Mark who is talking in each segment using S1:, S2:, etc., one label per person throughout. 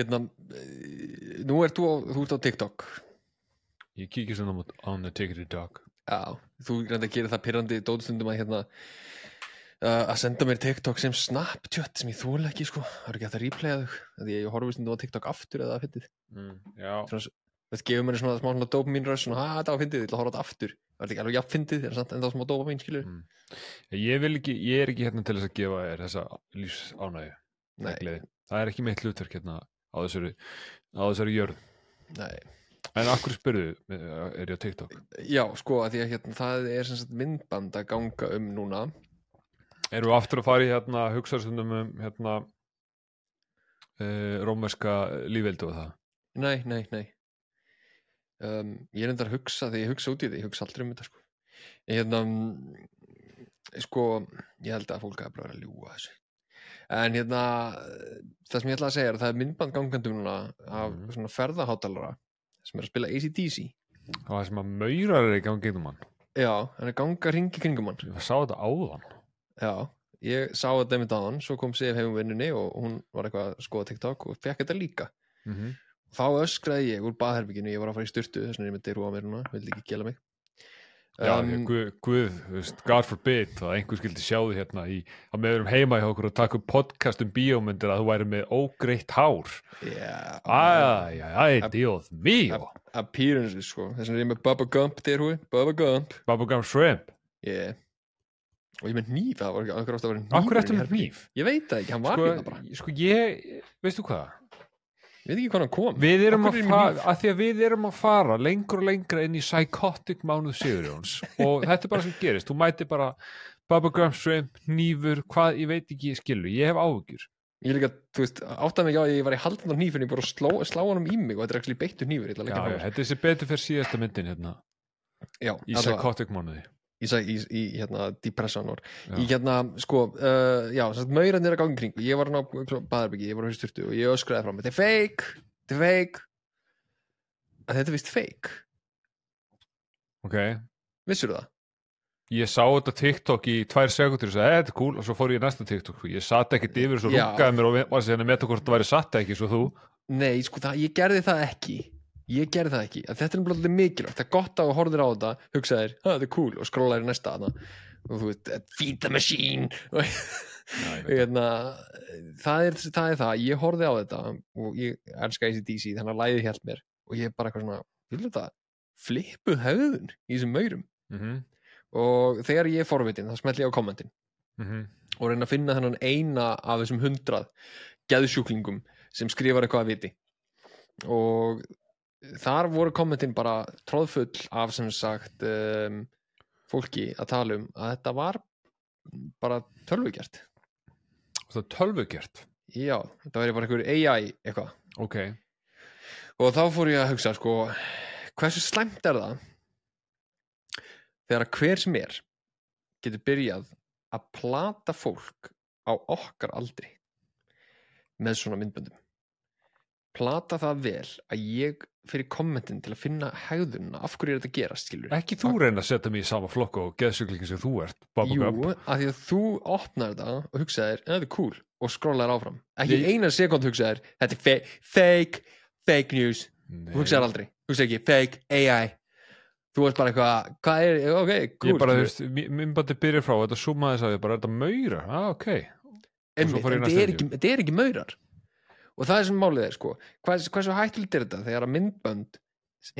S1: hérna eh, nú ert þú, þú ert á TikTok.
S2: Ég kíkir svona á on the tickety dog
S1: já, þú reynda að gera það pyrrandi dótstundum að hérna uh, að senda mér TikTok sem Snapchat sem ég þúl ekki sko, það er ekki að replaya þau því ég horfði stundum á TikTok aftur eða að fyndið.
S2: Mm,
S1: þetta gefur mér svona smá svona dopamin rush svona, að þetta var fyndið, ég ætla að horfa þetta aftur. Það er ekki alveg jafn fyndið, það er smá dopamin skilur
S2: Mm. ég vil ekki Ég er ekki hérna til þess að gefa þér þessa
S1: nei,
S2: gleði. Það er ekki mitt hlutverk hérna á þessari, á þessari jörð.
S1: Nei.
S2: En akkur spyrðu, er ég á TikTok?
S1: Já, sko, að því að hérna, það er sem sagt myndband að ganga um núna.
S2: Erum við aftur að fara í hérna hugsaðstundum um hérna uh, rómerska lífveldu og það?
S1: Nei, nei, nei. Um, Ég er enda að hugsa þegar ég hugsa út í því, ég hugsa aldrei um þetta sko. Ég hérna mm, sko, ég held að fólk hafa bara að ljúga þessu En hérna það sem ég ætla að segja er að það er myndband gangandi um núna af
S2: Mhm.
S1: svona ferðahátalara sem er að spila ACDC
S2: Það sem að maurar er í gangi um hann.
S1: Já, hann er ganga ringi kringum hann.
S2: Ég sá þetta áðan.
S1: Já, ég sá þetta einmitt á hann svo kom Sif heim um vinnunni og hún var eitthvað að skoða TikTok og fekk þetta líka.
S2: Mm -hmm.
S1: þá öskraði ég úr baðherbygginu ég var að fara í styrtu þess vegna ég með dyrú á mér núna vildi ekki gela mig
S2: Já,
S1: Um,
S2: guð, guð, God forbid að einhver skildi sjá því hérna í, að með erum heima hjá okkur og taka upp podcast um bíómyndir að þú væri með ógreitt hár.
S1: Yeah,
S2: Æ, æ, æ, Dios mío.
S1: appearances sko þess er ég með Bubba Gump dyrhúi Bubba Gump.
S2: Bubblegum Shrimp.
S1: Yeah. og ég er með nýf það var ekki okkur ást að vera
S2: Akkur
S1: hnífur
S2: eftir
S1: í
S2: með
S1: herbergi.
S2: hníf?
S1: Ég veit það ekki, hann var hérna bara.
S2: sko, sko ég, veistu hvað
S1: ég veit ekki hvað hann kom.
S2: Við erum að
S1: ég hníf?
S2: að því að við erum að fara lengur og lengra inn í psychotic mánuð Sigurjóns. Og þetta er bara sem gerist, þú mæti bara Bubblegum Shrimp, hnífur, hvað, ég veit ekki, skilu, ég hef áhugjur
S1: ég líka, þú veist, áttaði mig á að ég var í haldan á hnífin ég bara að slá, hann um í mig og þetta er ekki beittur ég að
S2: Já, já, þetta er þessi betur fyrir síðasta myndin hérna.
S1: Já,
S2: í psychotic mánuði
S1: í, í, í, í hérna depression or
S2: Já.
S1: í hérna sko uh, já, sagt maurarnir að gangi kring. Ég var hann á baðarbyggi, ég var á styrtu og ég öskraði fram, þetta er fake þetta er fake. En þetta er vist fake,
S2: Ok,
S1: vissur það?
S2: ég sá þetta TikTok í tvær sekundur og sagði, "Eh, þetta er cool. Og svo fór ég í næsta TikTok ég satt ekkert yfir og svo rungaði mér og var sér að meta hvort það væri satt ekki svo þú.
S1: Nei, sko það, ég gerði það ekki ég gerði það ekki, að þetta er náttúrulega mikilvægt. Það er gott að þú horfir á þetta, hugsaðir þetta er cool og skrólaðir í næsta þú veit, feed the machine. Hérna, það, er, það er það. Ég horfði á þetta og ég elska ACDC þannig að læði hjælt mér. Og ég er bara eitthvað svona, vil þetta? Flippuð höfðun í þessum maurum.
S2: Mhm,
S1: og þegar ég er forvitin þá smelli ég á kommentin
S2: mhm.
S1: og reyna að finna þennan eina af þessum hundrað geðsjúklingum sem skrifar eitthvað að viti. Og þar voru kommentin bara tróðfull af sem sagt um, fólki að tala um að þetta var bara tölvugjert
S2: það er tölvugjert
S1: já, þetta væri bara einhver AI eitthvað.
S2: Ok,
S1: og þá fór ég að hugsa sko, hversu slæmt er það þegar að hver sem er getur byrjað að plata fólk á okkar aldri með svona myndböndum plata það vel að ég fyrir kommentin til að finna hegðunna af hverju er þetta gerast skilur
S2: ekki þú reyna að setja mig í sama flokk og geðsjöklingin sem þú ert
S1: Jú, að því að þú opnar þetta og hugsaðir, þetta er cool og skrólaðir áfram. Ekki
S2: Ég-
S1: eina sekund hugsaðir, þetta er fe fake fake news.
S2: Nei.
S1: hugsaðir aldrei, hugsaðir ekki, fake, AI þú veist bara eitthvað, hvað er, ok, cool
S2: ég bara, þú veist, minnbandi byrja frá þetta summaði þess að ég bara, er þetta maura? Ah, ok,
S1: en þetta er, er ekki maurar og það er sem málið er sko. Hvað, hvað svo hættulegt er þetta þegar að myndbönd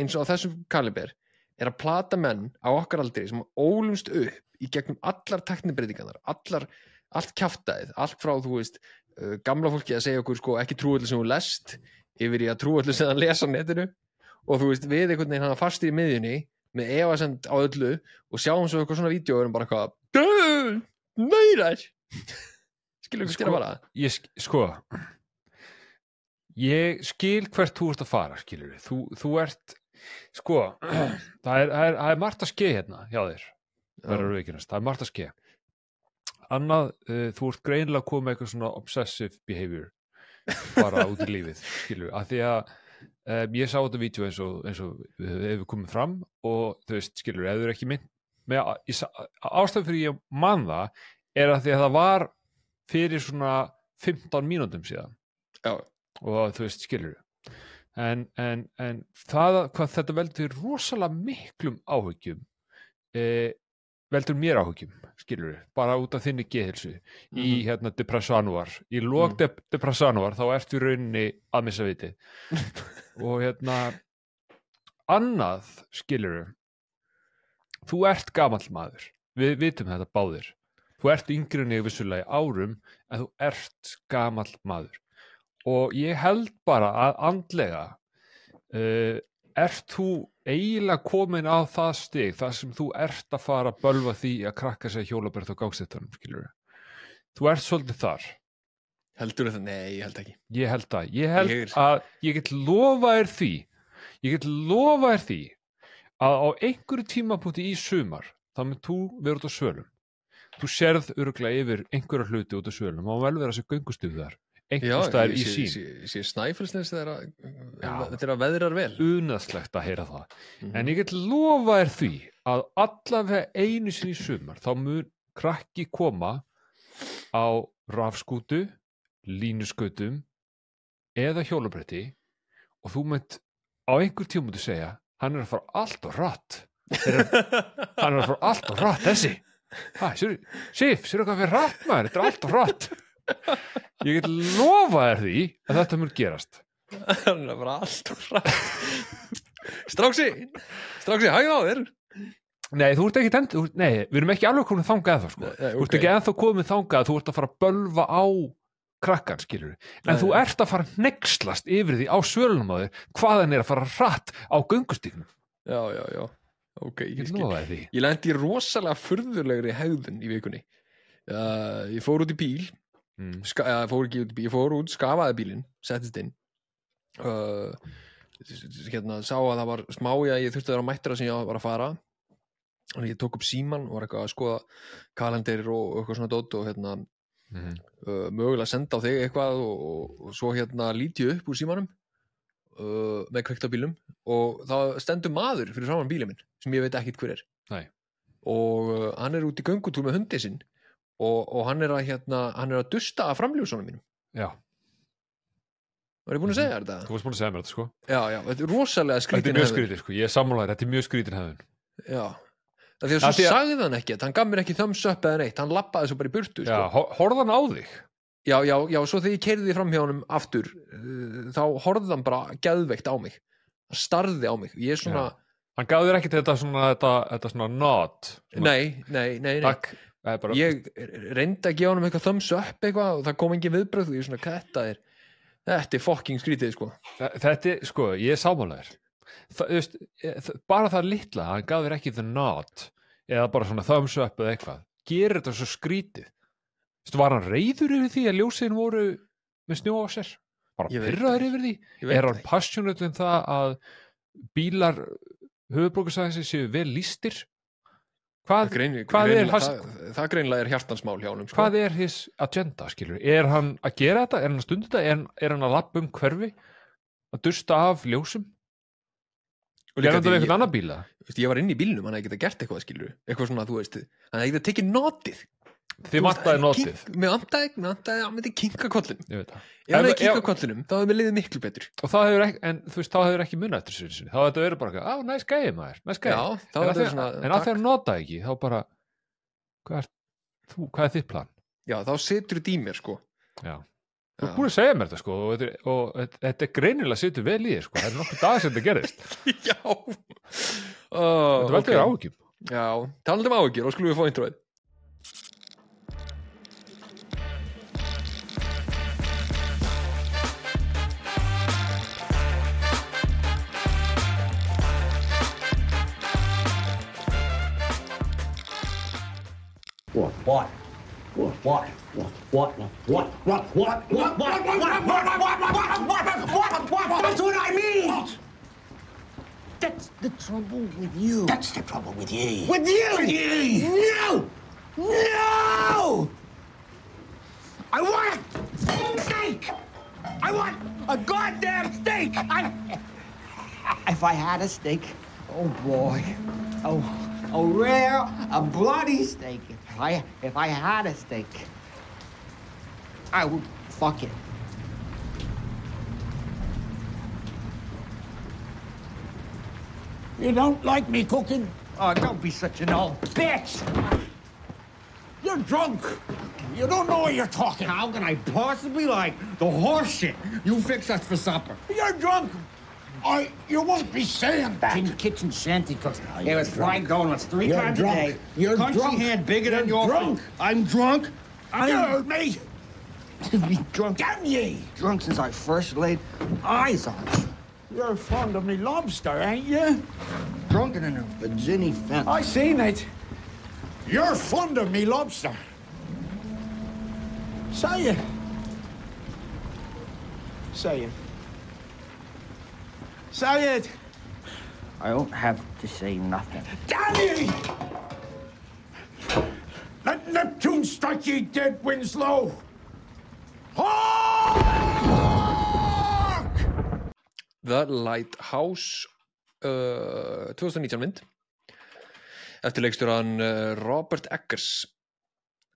S1: eins og á þessum kaliber er að plata menn á okkar aldri sem ólumst upp í gegnum allar teknibreytingarnar, allar allt kjaftaðið, allt frá þú veist uh, gamla fólki að segja okkur sko ekki trúallu sem hún lest, yfir í að trúallu sem það lesa á netinu. Og þú veist við einhvern veginn hana fastir í miðjunni með evasend á öllu og sjáum svo eitthvað svona vídeo og erum bara eitthvað "Dö, maurar skilur við
S2: sko,
S1: bara.
S2: sko ég skil hvert þú ert að fara skilur við, þú, þú ert sko, það er, er, er margt að skeið hérna hjá þér verður auðvitað, það er margt að skeið annað, uh, þú ert greinilega að koma með eitthvað svona obsessive behavior bara út í lífið skilur við, að því að um, ég sá þetta vídeo eins og, eins og við hefur komið fram og þú veist, skilur við, ef þú er ekki mynd með, ástæðan fyrir ég man það er að því að það var fyrir svona 15 mínútum síðan.
S1: Já.
S2: Og þú veist, skilur en, en, en það hvað þetta veldur rosalega miklum áhugjum e, veldur mér áhugjum skilur bara út af þinni geðhilsu í
S1: Mhm.
S2: hérna depressanuar í lók
S1: Mm.
S2: de depressanuar þá ertu rauninni að missa viti og hérna annað skilur þú ert gamall maður. Við vitum þetta báðir. Þú ert yngri en ég vissulega í árum en þú ert gamall maður og ég held bara að andlega uh, ert þú eiginlega komin á það stig þar sem þú ert að fara að bölva því að krakka sér hjólabert á gangstættanum skilur þú ert svolítið þar.
S1: Heldur það, nei, ég held ekki.
S2: Ég held að, ég held
S1: Ég er-
S2: að ég get lofa þér því ég get lofa þér því að á einhverju tímapunkti í sumar þá mynd þú vera út á svölum. Þú sérð öruglega yfir einhverja hluti út á svölum. Og vel vera þessi göngustuð þar einhver staðar í sín
S1: sé, sé snæfellsnes þegar að
S2: Já.
S1: þetta er að veðrar vel.
S2: Unaðslegt að heyra það.
S1: Mhm.
S2: en ég get lofa þér því að allavega einu sinni sumar þá mun krakki koma á rafskútu línuskutum eða hjólabretti og þú mynd á einhver tímutu segja hann er að fara allt og rætt hann er að fara allt og rætt þessi. Sér, Sif, sér hvað fyrir rætt maður? Þetta er allt og rætt ég get lofa þér því að þetta mun gerast.
S1: Hann er bara allt og frætt stráksi stráksi, hægða á þér.
S2: Nei, þú ert ekki tend, þú, nei, við erum ekki alveg komin þangað það, sko.
S1: Nei, nei,
S2: Þú ert ekki ennþá komið þangað að þú ert að fara að bölva á krakkan, skilur En
S1: Nei,
S2: þú ert að fara að nexlast yfir því á svölunum á þér hvaðan er að fara hratt á göngustíknum.
S1: já, já, já. Ok, ég
S2: Ég lofa þér því.
S1: ég lendi rosalega furðulegri hegðun í vikunni. Uh, ég fór út í bíl
S2: Mm.
S1: ska, fór ekki út í bíl, ég fór út, skafaði bílinn settist inn uh, hérna, sá að það var smá ég þurfti að vera mættra sem ég var að fara og ég tók upp síman og var eitthvað að skoða kalendir og eitthvað svona dót og hérna
S2: Mm.
S1: uh, mögulega senda á þig eitthvað og, og, og svo hérna líti ég upp úr símanum uh, með kveikt á bílum og þá stendur maður fyrir framan bílum minn sem ég veit ekkit hver er
S2: Nei.
S1: og uh, hann er út í göngutúr með hundi sinn og, og hann er að hérna, hann er að dusta af framljósunum mínum
S2: Já,
S1: var ég búin að segja þér þetta?
S2: þú varst búin að segja mér þetta, sko.
S1: Já, já, þetta er rosalega
S2: Þetta
S1: skrítin
S2: er mjög
S1: hegðun.
S2: skrítið, sko. Ég er sammálaður, þetta er mjög skrítin hefðun.
S1: Já, það því að svo
S2: því að-
S1: sagði hann ekkert hann gaf mér ekki thumbs up eða neitt, hann lappaði svo bara í burtu
S2: Já,
S1: sko.
S2: ho- horfði hann á þig?
S1: já, já, já, svo þegar ég keiriði fram hjá honum aftur uh, þá horfði hann bara geðveikt á mig hann starði á mig, ég er svona
S2: Hann gaf þér ekkit þetta svona, þetta, þetta svona nod. Svona,
S1: nei, nei, nei, nei.
S2: Takk. Bara,
S1: ég reyndi að gefa honum eitthvað thumbs up eitthvað og það kom engin viðbröð og ég er svona, þetta er þetta er fucking skrítið, sko.
S2: Þetta er, sko, ég er veist, e- bara það litla hann gaf þér ekki the nod eða bara svona thumbs up eða eitthvað gerir þetta svo skrítið. Þú veist, var hann reyður yfir því að ljósin voru með snjó á sér? Bara
S1: Ég veit
S2: pyrraður yfir því? Er hann passionate um það að bílar höfubrókasæðinsi séu vel lístir hvað,
S1: grein,
S2: hvað er
S1: greinilega,
S2: hans-
S1: það, það greinlega er hjartansmál hjá honum sko.
S2: hvað er his agenda skilur, er hann að gera þetta? Er hann að stunda þetta, er, hann- er hann að lappa um hverfi? Að dusta af ljósum?
S1: Og
S2: þetta
S1: því
S2: við
S1: ég-
S2: einhvern annan bíla?
S1: Ég var inn í bílnum, hann hefði getað gert eitthvað skilur eitthvað svona, þú veist, hann hefði getað tekið notið
S2: Þið vantaði notið.
S1: kink- Mér vantaði, hann myndi kinka kollinum
S2: Ég veit það.
S1: Ef
S2: Ef-
S1: hefði kinka kollinum, þá hefði mér liðið miklu betur
S2: Og það hefur ekki, en þú veist, þá hefur ekki munið eftir sér sinni. Þá hefur þetta verið bara, á, næs gæði maður, næs gæði. En
S1: er
S2: að að þegar nota ekki, þá bara, hvað er, þú, hvað er þitt plan?
S1: Já, þá situr þetta í mér, sko
S2: Já. Þú er búin að segja mér þetta, sko, og þetta, er- og þetta- þetta er greinilega sittur vel í þér, sko. Það er nokkuð dag sem þetta gerist.
S1: Já
S2: Þetta veldur þér áhugjum.
S1: Já, talandi um áhyggjur, og skulum við fá introið
S3: What? What? What? What? What? What? What? What? What? What? What? What? What? What? What? What? What? What? That's what I mean. That's the trouble with you. That's the trouble with you. With you. With you. No. No. I want a steak. I want a goddamn steak. I. If I had a steak, oh boy, oh, a rare, a bloody steak. I if I had a steak, I would fuck it. You don't like me cooking? Oh, don't be such an old bitch! You're drunk. You don't know what you're talking.
S4: How can I possibly like the horse shit you fix us for supper?
S3: You're drunk. I. You won't be saying that.
S4: In kitchen shanty cooks.
S3: Oh,
S4: It
S3: you're
S4: was fried
S3: drunk.
S4: donuts three
S3: You're
S4: times
S3: drunk.
S4: a day.
S3: You're
S4: Country
S3: drunk.
S4: hand bigger than
S3: You're
S4: your
S3: drunk.
S4: food. I'm drunk.
S3: You
S4: I'm
S3: heard me.
S4: drunk.
S3: Damn ye!
S4: Drunk since I first laid eyes on you.
S3: You're fond of me lobster, ain't you?
S4: Drunken in a Virginia fence.
S3: I seen it. You're fond of me lobster. Say it. Say it. Say it.
S4: I don't have to say nothing.
S3: Damn ye! Let Neptune strike ye dead, Winslow! Hark!
S1: The Lighthouse uh, 2019 mynd eftir leikstjóran uh, Robert Eggers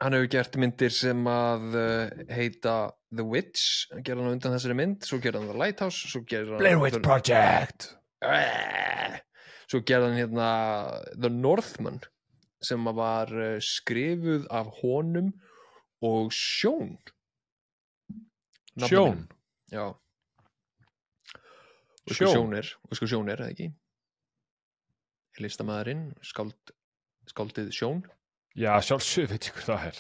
S1: hann hefur gert myndir sem að uh, heita The Witch gerði hann undan þessari mynd svo gerði hann The Lighthouse
S2: Blair Witch Project.
S1: Eh, svo gerði hann hérna The Northman sem var uh, skrifuð af honum og Sjón Nafna
S2: Sjón
S1: mínum. já. Og sko
S2: Sjón.
S1: Sjón er og sko Sjón er, eða ekki? Listamæðurinn skáld, skáldið Sjón
S2: Já, sjálfsög veit ég hver það er.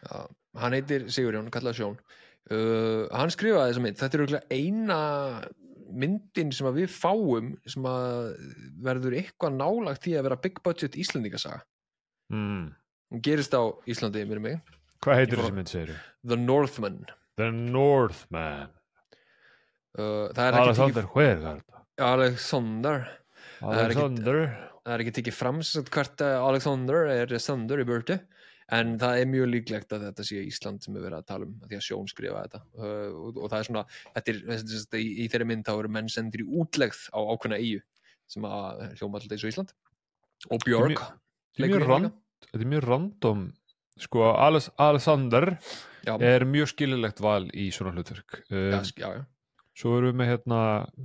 S1: Já, hann heitir Sigurjón, kallaði Sjón uh, hann skrifaði þessa mynd. Þetta er eina myndin sem við fáum sem að verður eitthvað nálagt því að vera big budget Íslandingasaga
S2: mm.
S1: hún gerist á Íslandi, mér mig.
S2: Hvað heitir þessi mynd, segir
S1: The Northman.
S2: The Northman.
S1: Uh, það er ekki
S2: Alexander, er þetta?
S1: tekið Alexander er ekkit-
S2: Alexander.
S1: það er ekki tekið fram hvert uh, Alexander er Sander í börtu en það er mjög líklegt að þetta sé Ísland sem við verið að tala um því að Sjón skrifa þetta. Uh, og, og það er svona, þetta er þess að í, í þeirri mynd þá eru menn sendir í útlegð á ákveðna eigu sem að hljóma alltaf eins og Ísland og Björg
S2: Þetta er mjög þetta er random. Sko,
S1: já,
S2: er mjög skililegt val í svona hlutverk. Um,
S1: já, já,
S2: Svo erum við með hérna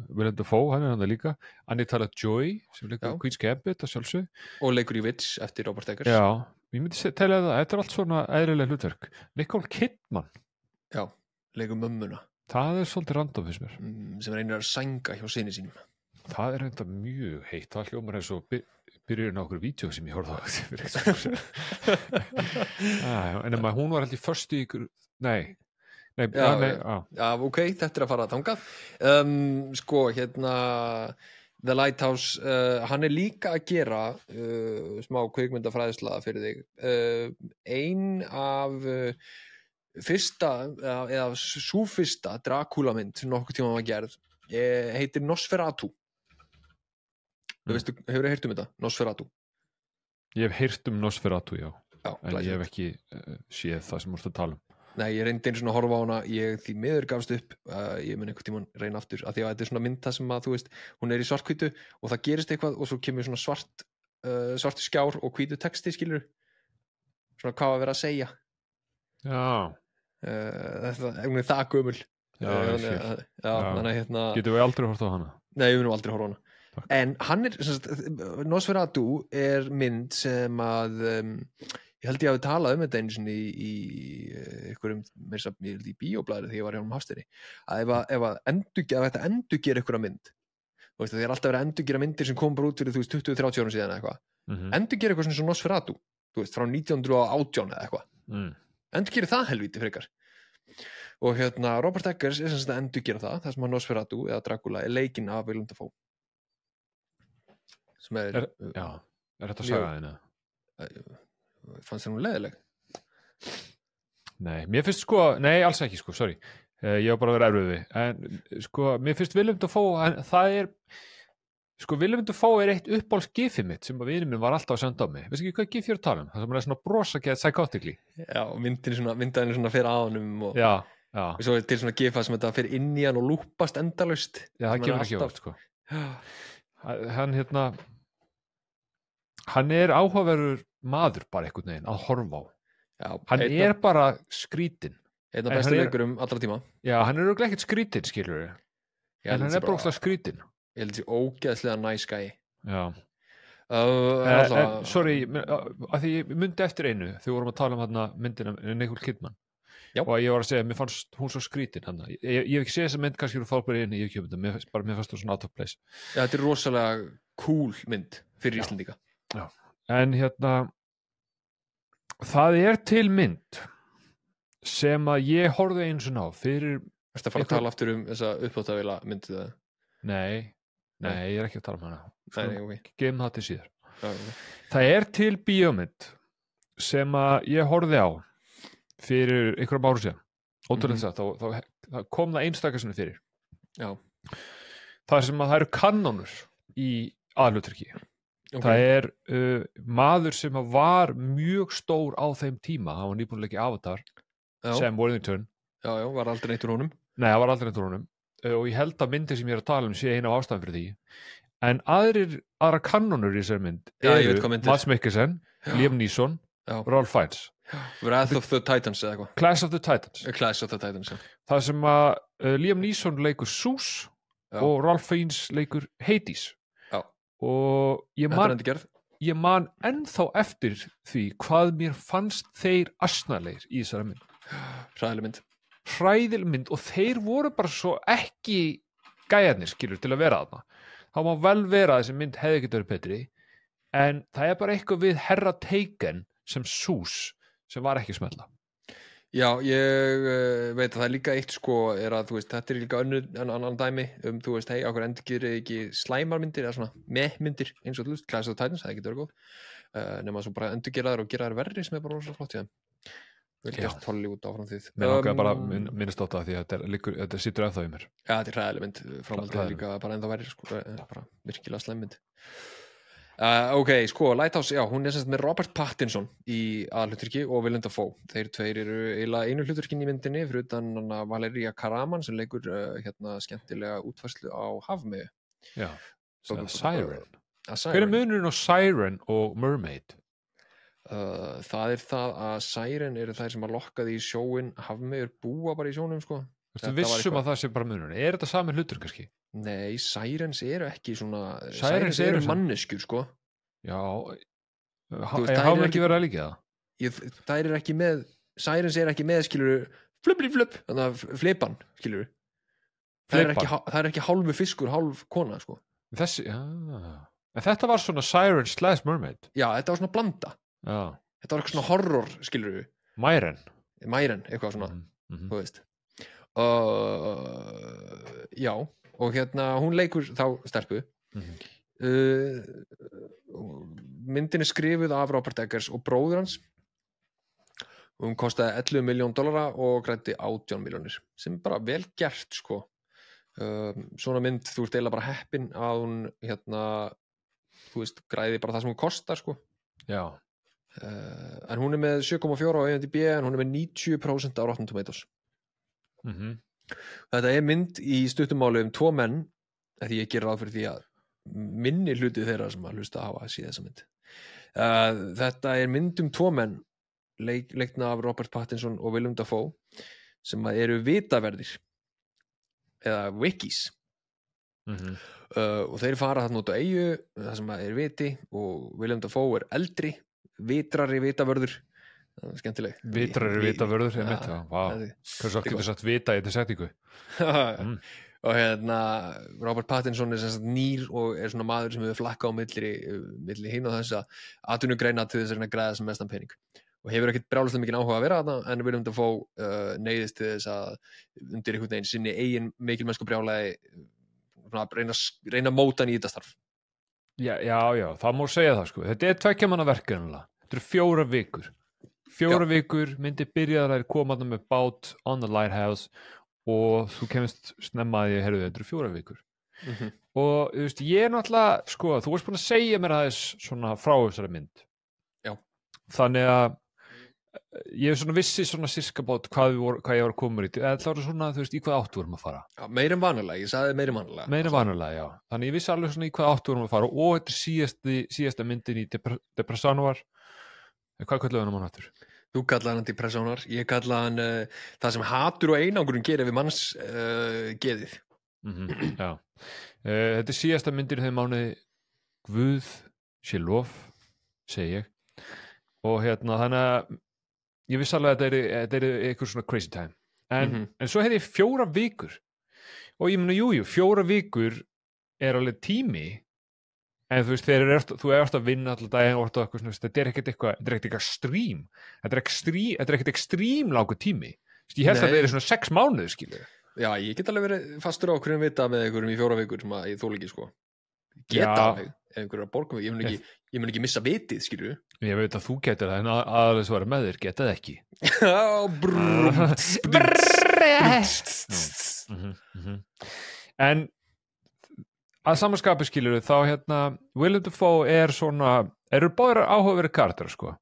S2: Willem Dafoe, hann er hann líka. Anita Joy, sem leikur. Queen's Gambit að sjálfsög
S1: og leikur í Witch eftir Robert Eggers.
S2: Já, ég myndi telja það, þetta er allt svona eðrileg hlutverk. Nicole Kidman,
S1: Já, leikur mömmuna.
S2: Það er svolítið random fyrst mér.
S1: Mm, sem reynir að sænga hjá sinni sínum.
S2: Það er enda mjög heitt, það hljómar eins og by- byrjun á okkur vídeo sem ég horfði á ah, En ema, hún var í förstu í ykkur, nei. Nei,
S1: Já,
S2: nei,
S1: já.
S2: já.
S1: Ok, þetta er að fara að þangað. Um, Sko, hérna The Lighthouse, uh, hann er líka að gera uh, smá kvikmyndafræðisla fyrir þig. Uh, ein af uh, fyrsta eða, eða svo fyrsta Dracula mynd sem nokkuð tíma var gerð eh, heitir Nosferatu.
S2: Mm.
S1: veistu, hefur þið heyrt um þetta? Nosferatu.
S2: Ég hef heyrt um Nosferatu, já.
S1: Já,
S2: En ég hef ekki uh, séð það sem múrst að tala um
S1: Nei, ég reyndi eins og horfa á hana ég því miður gafst upp uh, ég mun einhvern tímann reyna aftur af því að þetta er svona mynd það sem að þú veist hún er í svartkvítu og það gerist eitthvað og svo kemur svona svart uh, svartu skjár og hvítu texti skilur svona hvað að vera að segja.
S2: Já,
S1: uh, hún er það gömul.
S2: Já,
S1: uh,
S2: ég
S1: að- já, þannig að hérna
S2: getum við aldrei hort á hana?
S1: Nei, við munum aldrei horfa á hana.
S2: Takk.
S1: En hann er, Nosferatu er mynd sem að um, ég held ég hafi talað um þetta einu sinni í, í einhverjum, meira að ég held í bíóblæri þegar ég var hjá um hafstinni að ef að, ef að endur, ef þetta endur gera einhverja mynd þú veist, það er alltaf verið að endur gera myndir sem kom bara út fyrir, þú veist, 20-30 árum síðan eitthvað
S2: mm
S1: endur gera eitthvað svona eins og Nosferatu þú veist, frá 1918 eða eitthvað
S2: mm.
S1: endur gera það helvíti frekar og hérna, Robert Eggers er sem sagt að endur gera það, það sem að Nosferatu eða Dracula er leikinn af Willem Dafoe sem er,
S2: er, Já, er þetta
S1: Mjög-
S2: saga þína?
S1: Fannst þér hún leðileg
S2: Nei, mér finnst sko, nei, alls ekki sko, sorry. Uh, ég var bara að vera erfið við. En sko, mér finnst Willem Dafoe það er sko, Willem Dafoe er eitt uppáls gifið mitt sem að vinur minn var alltaf að senda á mig. Veist ekki hvað gif ég er að tala um, það sem er svona brosa gett psychotically,
S1: já, myndin svona, myndaðin svona fyrir á honum og,
S2: já, já.
S1: Og svo til svona gifa sem þetta fyrir inn í hann og lúpast endalaust.
S2: Já, það kemur ekki vart sko. Hann hérna hann er áhugaverður maður bara einhvern veginn að horfa á. Hann
S1: einn
S2: er bara skrítin
S1: einn af
S2: en
S1: bestu leikurum allra tíma.
S2: Já, hann er örugglega ekkert skrítin skilur
S1: Ég
S2: en
S1: held
S2: hann er bara óslega skrítin
S1: ég held þessi ógeðslega næs gæi
S2: já.
S1: Uh,
S2: en, en, sorry, me- að því ég myndi eftir einu þegar við vorum að tala um hérna myndina Nicole Kidman.
S1: Já.
S2: og ég var að segja, mér fannst hún svo skrítin hann. ég, ég, hef ekki séð þessa mynd kannski úr fólkbæri inn í ég mér, bara mér fannst hún svona out of place.
S1: Ja, þetta er rosalega cool mynd fyrir Íslandíka
S2: en hérna það er til mynd sem að ég horfði eins og ná fyrir,
S1: Ertu að fara að tala aftur um þessa uppáttavila myndið það?
S2: nei nei, ég er ekki að tala um hana
S1: Nei, ok.
S2: gefum það til síðar
S1: Já, ok.
S2: Það er til bíómynd sem að ég horfði á fyrir einhverjum árum síðan ótrúlega
S1: Mhm.
S2: það, þá, þá, þá kom það einstakasinu fyrir
S1: Já,
S2: það sem að það eru kannonur í aðluturki
S1: ok.
S2: það er uh, maður sem var mjög stór á þeim tíma hann var nýbúinleiki Avatar,
S1: já,
S2: Sam Worthington
S1: já, já, var aldrei neitt úr honum
S2: nei, það var aldrei neitt úr honum uh, og ég held að myndi sem ég er að tala um sé eina af ástæðan fyrir því en aðrir, aðra kannonur í þessari mynd eru
S1: er.
S2: Mads Mikkelsen, Liam Neeson. Ralph Fiennes,
S1: Wrath of the Titans eða eitthvað
S2: Clash of the Titans
S1: Clash of the Titans, já
S2: það sem að uh, Liam Neeson leikur
S1: Já.
S2: og Ralph Fiennes leikur Hades. Og ég man, ég man ennþá eftir því hvað mér fannst þeir asnalegir í þessari mynd.
S1: Hræðileg mynd.
S2: Hræðil mynd og þeir voru bara svo ekki gæjarnir skilur til að vera þarna. Þá má vel vera að þessi mynd hefði ekki verið betri en það er bara eitthvað við herra Taken sem Sus sem var ekki smelta
S1: Já, ég uh, veit að það er líka eitt sko er að veist, þetta er líka önnur en annan dæmi um, þú veist, hei, okkur endur gerir ekki slæmarmyndir eða svona meh-myndir eins og veist, Clash of Titans, það getur verið góð. Uh, nema svo bara endur gera þær og gera þær verri sem er bara rosa flott í þeim. Vel
S2: Já.
S1: gert Hollywood áfram því
S2: mér langar
S1: Um,
S2: bara minn, minnast á það því að þetta, liggur, þetta situr ennþá í mér.
S1: Já, þetta er hræðileg mynd, framhaldið er líka bara ennþá verri sko, eh, bara virkilega slæm mynd Uh, ok, sko, Lighthouse, já, hún er semst með Robert Pattinson í aðhluturki og Willem Dafoe. Þeir tveir eru eiginlega einu hluturkin í myndinni fyrir utan Valeria Karaman sem leikur uh, hérna skemmtilega útfærslu á Hafmegu.
S2: já, Siren
S1: Að
S2: hver er
S1: Siren.
S2: munurinn á Siren og Mermaid
S1: Uh, það er það að Siren eru þær sem að lokka því í sjóin Hafmegur búa bara í sjónum, sko.
S2: Þú
S1: Þetta var
S2: vissum að það sé bara munurinn er þetta sami hlutur kannski?
S1: Nei, Sirens eru ekki svona
S2: Sirens
S1: Sirens
S2: eru sem-
S1: manneskjur, sko.
S2: já ha,
S1: þær
S2: hafa ekki verið að líka það?
S1: Það er ekki með Sirens er ekki með skilur flubli flup, þannig að flipan skilur það er, ekki, það er ekki hálfu fiskur, hálf kona sko.
S2: þessi, já. En þetta var svona Siren slash Mermaid.
S1: Já, þetta var svona blanda.
S2: Já,
S1: þetta var eitthvað svona horror, skilur
S2: Myren
S1: mæren, eitthvað svona,
S2: Mhm, mhm.
S1: þú veist. Uh, já og hérna, hún leikur þá stelpu.
S2: Mhm.
S1: uh, myndin er skrifuð af Robert Eggers og bróður hans. Hún kostaði 11 miljón dollara og grætti 18 miljónir sem bara vel gert sko. Um, svona mynd, þú ert eiginlega bara heppin að hún hérna þú veist, græði bara það sem hún kostar sko.
S2: Já,
S1: uh, en hún er með 7,4 á IMDb en hún er með 90% á Rotten Tomatoes.
S2: Mhm
S1: þetta er mynd í stuttumáli um tvo menn því ég ger ráð fyrir því að minni hluti þeirra sem að hlusta hafa síða þessa mynd. Uh, þetta er mynd um tvo menn leik, leikna af Robert Pattinson og Willem Dafoe sem að eru vitaverðir eða wikis.
S2: Mhm.
S1: Uh, og þeir fara þarna út á eigu það sem að er viti og Willem Dafoe er eldri vitrari er skemmtileg.
S2: Vitrari
S1: Vi-
S2: vitavörður, ég
S1: Ja,
S2: mitt, já, vá.
S1: það er-
S2: Hversu oft getur sagt vita í þetta setningu? Mm.
S1: og hérna Robert Pattinson er sagt nýr og er svona maður sem hefur flakka á milli, milli hinn og þess að atvinnugreina til þess að að græða sem mestan pening. Og hefur ekkert brjáluslega mikið áhuga að vera þarna en Willem Dafoe uh, neyðist til þess að undir einhvern veginn sinni eigin mikilmennsku svona, að reyna, reyna að móta hann í þetta starf.
S2: Já, já, já, það má segja það sko. Þetta er tvekja manna verkefnilega Þetta eru fjóra vikur Fjóra vikur myndi byrjaðar að koma þarna með bát on the lighthouse og þú kemst snemmaði að herðu þetta eru fjóra vikur.
S1: Mm -hmm.
S2: og þú veist, ég er náttúrulega sko, þú varst búin að segja mér aðeins svona frá þessari mynd.
S1: Já.
S2: þannig að eh, ég svona vissi svona sirka bát hvað, voru, hvað ég var að koma í það var svona, þú veist, í hvað áttu vorum að fara.
S1: Já, meira en vanalega, ég sagði meira en vanalega.
S2: Meira vanulega, já, þannig ég vissi alveg svona í hvað áttu vorum að fara og þetta er síðasta myndin í Depre Depressanovar hvað kallar hann á aftur?
S1: Þú kallaði hann depressónar, ég kallaði hann uh, það sem hatur og einangurinn gerir við manns uh, geðið.
S2: Mm já, uh, þetta er síðasta myndin í þeim mánuði. Guð sé lof segi ég. Og hérna þannig að ég vissi alveg að þetta er, eitthvað svona crazy time. En,
S1: Mhm.
S2: en svo hefði ég fjóra vikur. Og ég meni jújú, fjóra vikur er alveg tími en þú veist, er, þú ert að vinna alltaf daginn og að eitthvað, þetta er ekkert eitthvað þetta er ekkert eitthvað strím þetta er ekkert strím, þetta er ekkert ekstrím langur tími. Ég held að
S1: Nei.
S2: þetta er svona sex mánuð skilur
S1: Já, ég get alveg verið fastur á hverjum vita með einhverjum í fjóra vikur sem að ég þóla ekki sko. Geta alveg, einhverjum að borga mig. Ég mun ekki, ég mun ekki missa vitið, skilju
S2: ég veit að þú getur það en að- aðalega er með þér geta það ekki.
S1: Brrrr
S2: Mhm. en að samanskapi skilur þá hérna Willem Dafoe er svona eru báður áhugaverið karakter sko.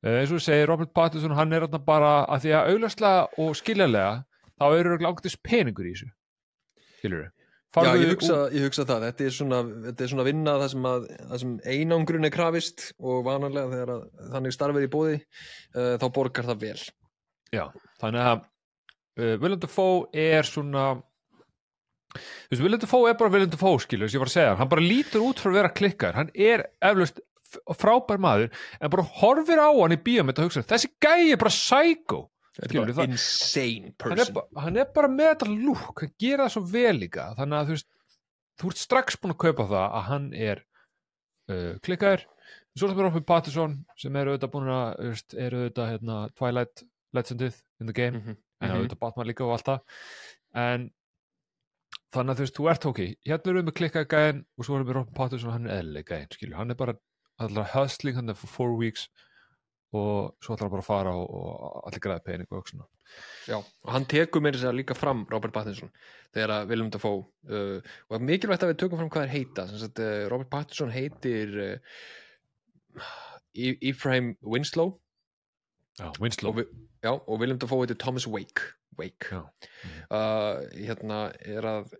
S2: Eh, eins og þú segir Robert Pattinson hann er hérna bara að því að auglastlega og skiljanlega þá eru langtis peningur í þessu. Skilur
S1: Já, ég hugsa, ég hugsa það, þetta er svona, þetta er svona vinna það sem, að, það sem einangrun er krafist og vanarlega þegar að, þannig starfið í bóði uh, þá borgar það vel.
S2: Já, þannig að uh, Willem Dafoe er svona þú veist, Willem Dafoe er bara Willem Dafoe skilur, þess ég var að segja, hann bara lítur út frá að vera klikkar, hann er eflaust f- frábær maður, en bara horfir á hann í bíómynd og hugsa, þessi gæi er bara psycho,
S1: Þetta er bara
S2: það?
S1: insane
S2: hann er,
S1: person.
S2: ba hann er bara með þetta lúk, hann gera það svo vel líka, þannig að þú veist þú ert strax búin að kaupa það að hann er uh, klikkaður. Svo er það bara Robert Pattinson sem eru auðvitað búin að, veist, eru auðvitað hérna, Twilight Legendið in the game.
S1: Mhm,
S2: en
S1: mhm.
S2: auðvitað Batman líka og allt það. En þannig að þú veist, þú ert ok. Hérna erum við með klikkað gæðin og svo erum við Robin Pattinson hann er eðlileg gæðin, skilju, hann er bara allar hustling hann er for four weeks og svo ætlar hann bara að fara og, og allir græði pening og svona
S1: Já, og hann tekur mér þess að líka fram Robert Pattinson þegar að Willem Dafoe uh, og er mikilvægt að við tökum fram hvað þeir heita. Sem sagt, uh, Robert Pattinson heitir uh, Ephraim Winslow.
S2: Já, Winslow.
S1: Og, vi, já, og Willem Dafoe heitir Thomas Wake, Wake. Uh, hérna er að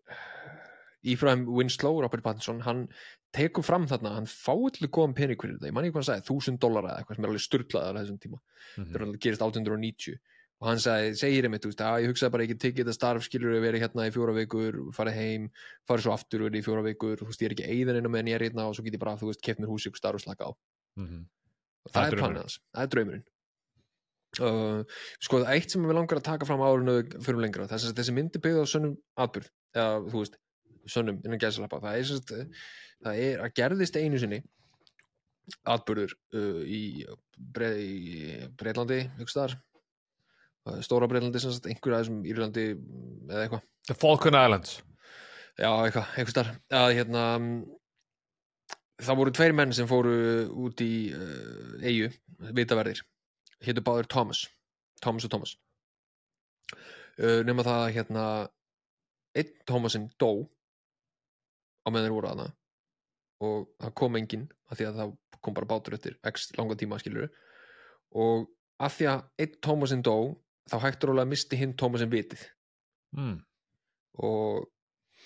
S1: Ephraim Winslow, Robert Pattinson hann tekur fram þarna, hann fáið til góðan pening fyrir þetta, ég man ekki hvað hann sagði, þúsund dólar eða eitthvað sem er alveg sturlaðar á þessum tíma.
S2: Mhm.
S1: þetta er alveg gerist 1890 og hann sagði, segir einmitt, þú veist, að ég hugsaði bara ekki tekið þetta starf, skilur við verið hérna í fjóra vikur farið heim, farið svo aftur verið í fjóra vikur, þú veist, ég er ekki eigðan einu meðan ég er hérna og svo get ég bara, þú veist, keft mér hús ykkur starf og slaka á.
S2: Mhm.
S1: og
S2: Það
S1: það,
S2: er
S1: er planið hans, það er draumurinn uh, sko, það eitt sem við langar að taka fram árinu fyrir lengra, þess að þessi myndi byggða á sönnum atbyrð, eða þú veist sönnum innan gæsalappa, það er sagt, það er að gerðist einu sinni atbyrður uh, í, bre, í Breitlandi, ykkur staðar. Uh, stóra Breitlandi sagt, einhver aðeins Írlandi mm, eða eitthvað.
S2: The Falkland Islands.
S1: Já, eitthvað, eitthvað starf að hérna það voru tveir menn sem fóru út í uh, eigu, vitaverðir hétu báður Thomas Thomas og Thomas. Uh, nema það að hérna einn Thomasinn dó á meðan voru aðna og það kom enginn af því að það kom bara bátur eftir x langa tíma skilur og af því að einn Thomasinn dó þá hægtur rólega misti hinn Thomasinn vitið.
S2: Mm.
S1: og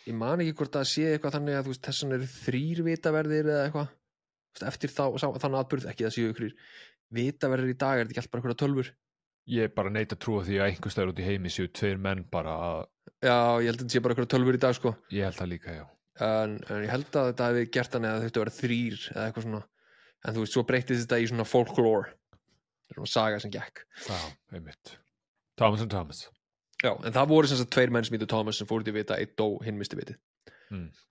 S1: ég man ekki hvort það sé eitthvað þannig að veist, þessan eru þrýr vitaverðir eða eitthvað. Eftir þá, sá, þannig atbyrð ekki það séu ykkur vitaverðir í dag er þetta ekki allt bara eitthvað tölfur
S2: Ég er bara neitt að trúa því að einhver stæður út í heimi séu tveir menn bara að
S1: já, ég held að þetta sé bara eitthvað tölfur í dag sko.
S2: Ég held það líka, já.
S1: En, en ég held að þetta hefði gert þannig að þetta vera þrýr eða eitthvað svona. En þú veist, svo breytist þetta í svona folklore. Er svona saga sem gekk.
S2: Já, einmitt. Thomas and Thomas.
S1: Já, en það voru sem sagt tveir menn sem heitir Thomas sem fóruð í vita, eitt dó, hinn misti vitið.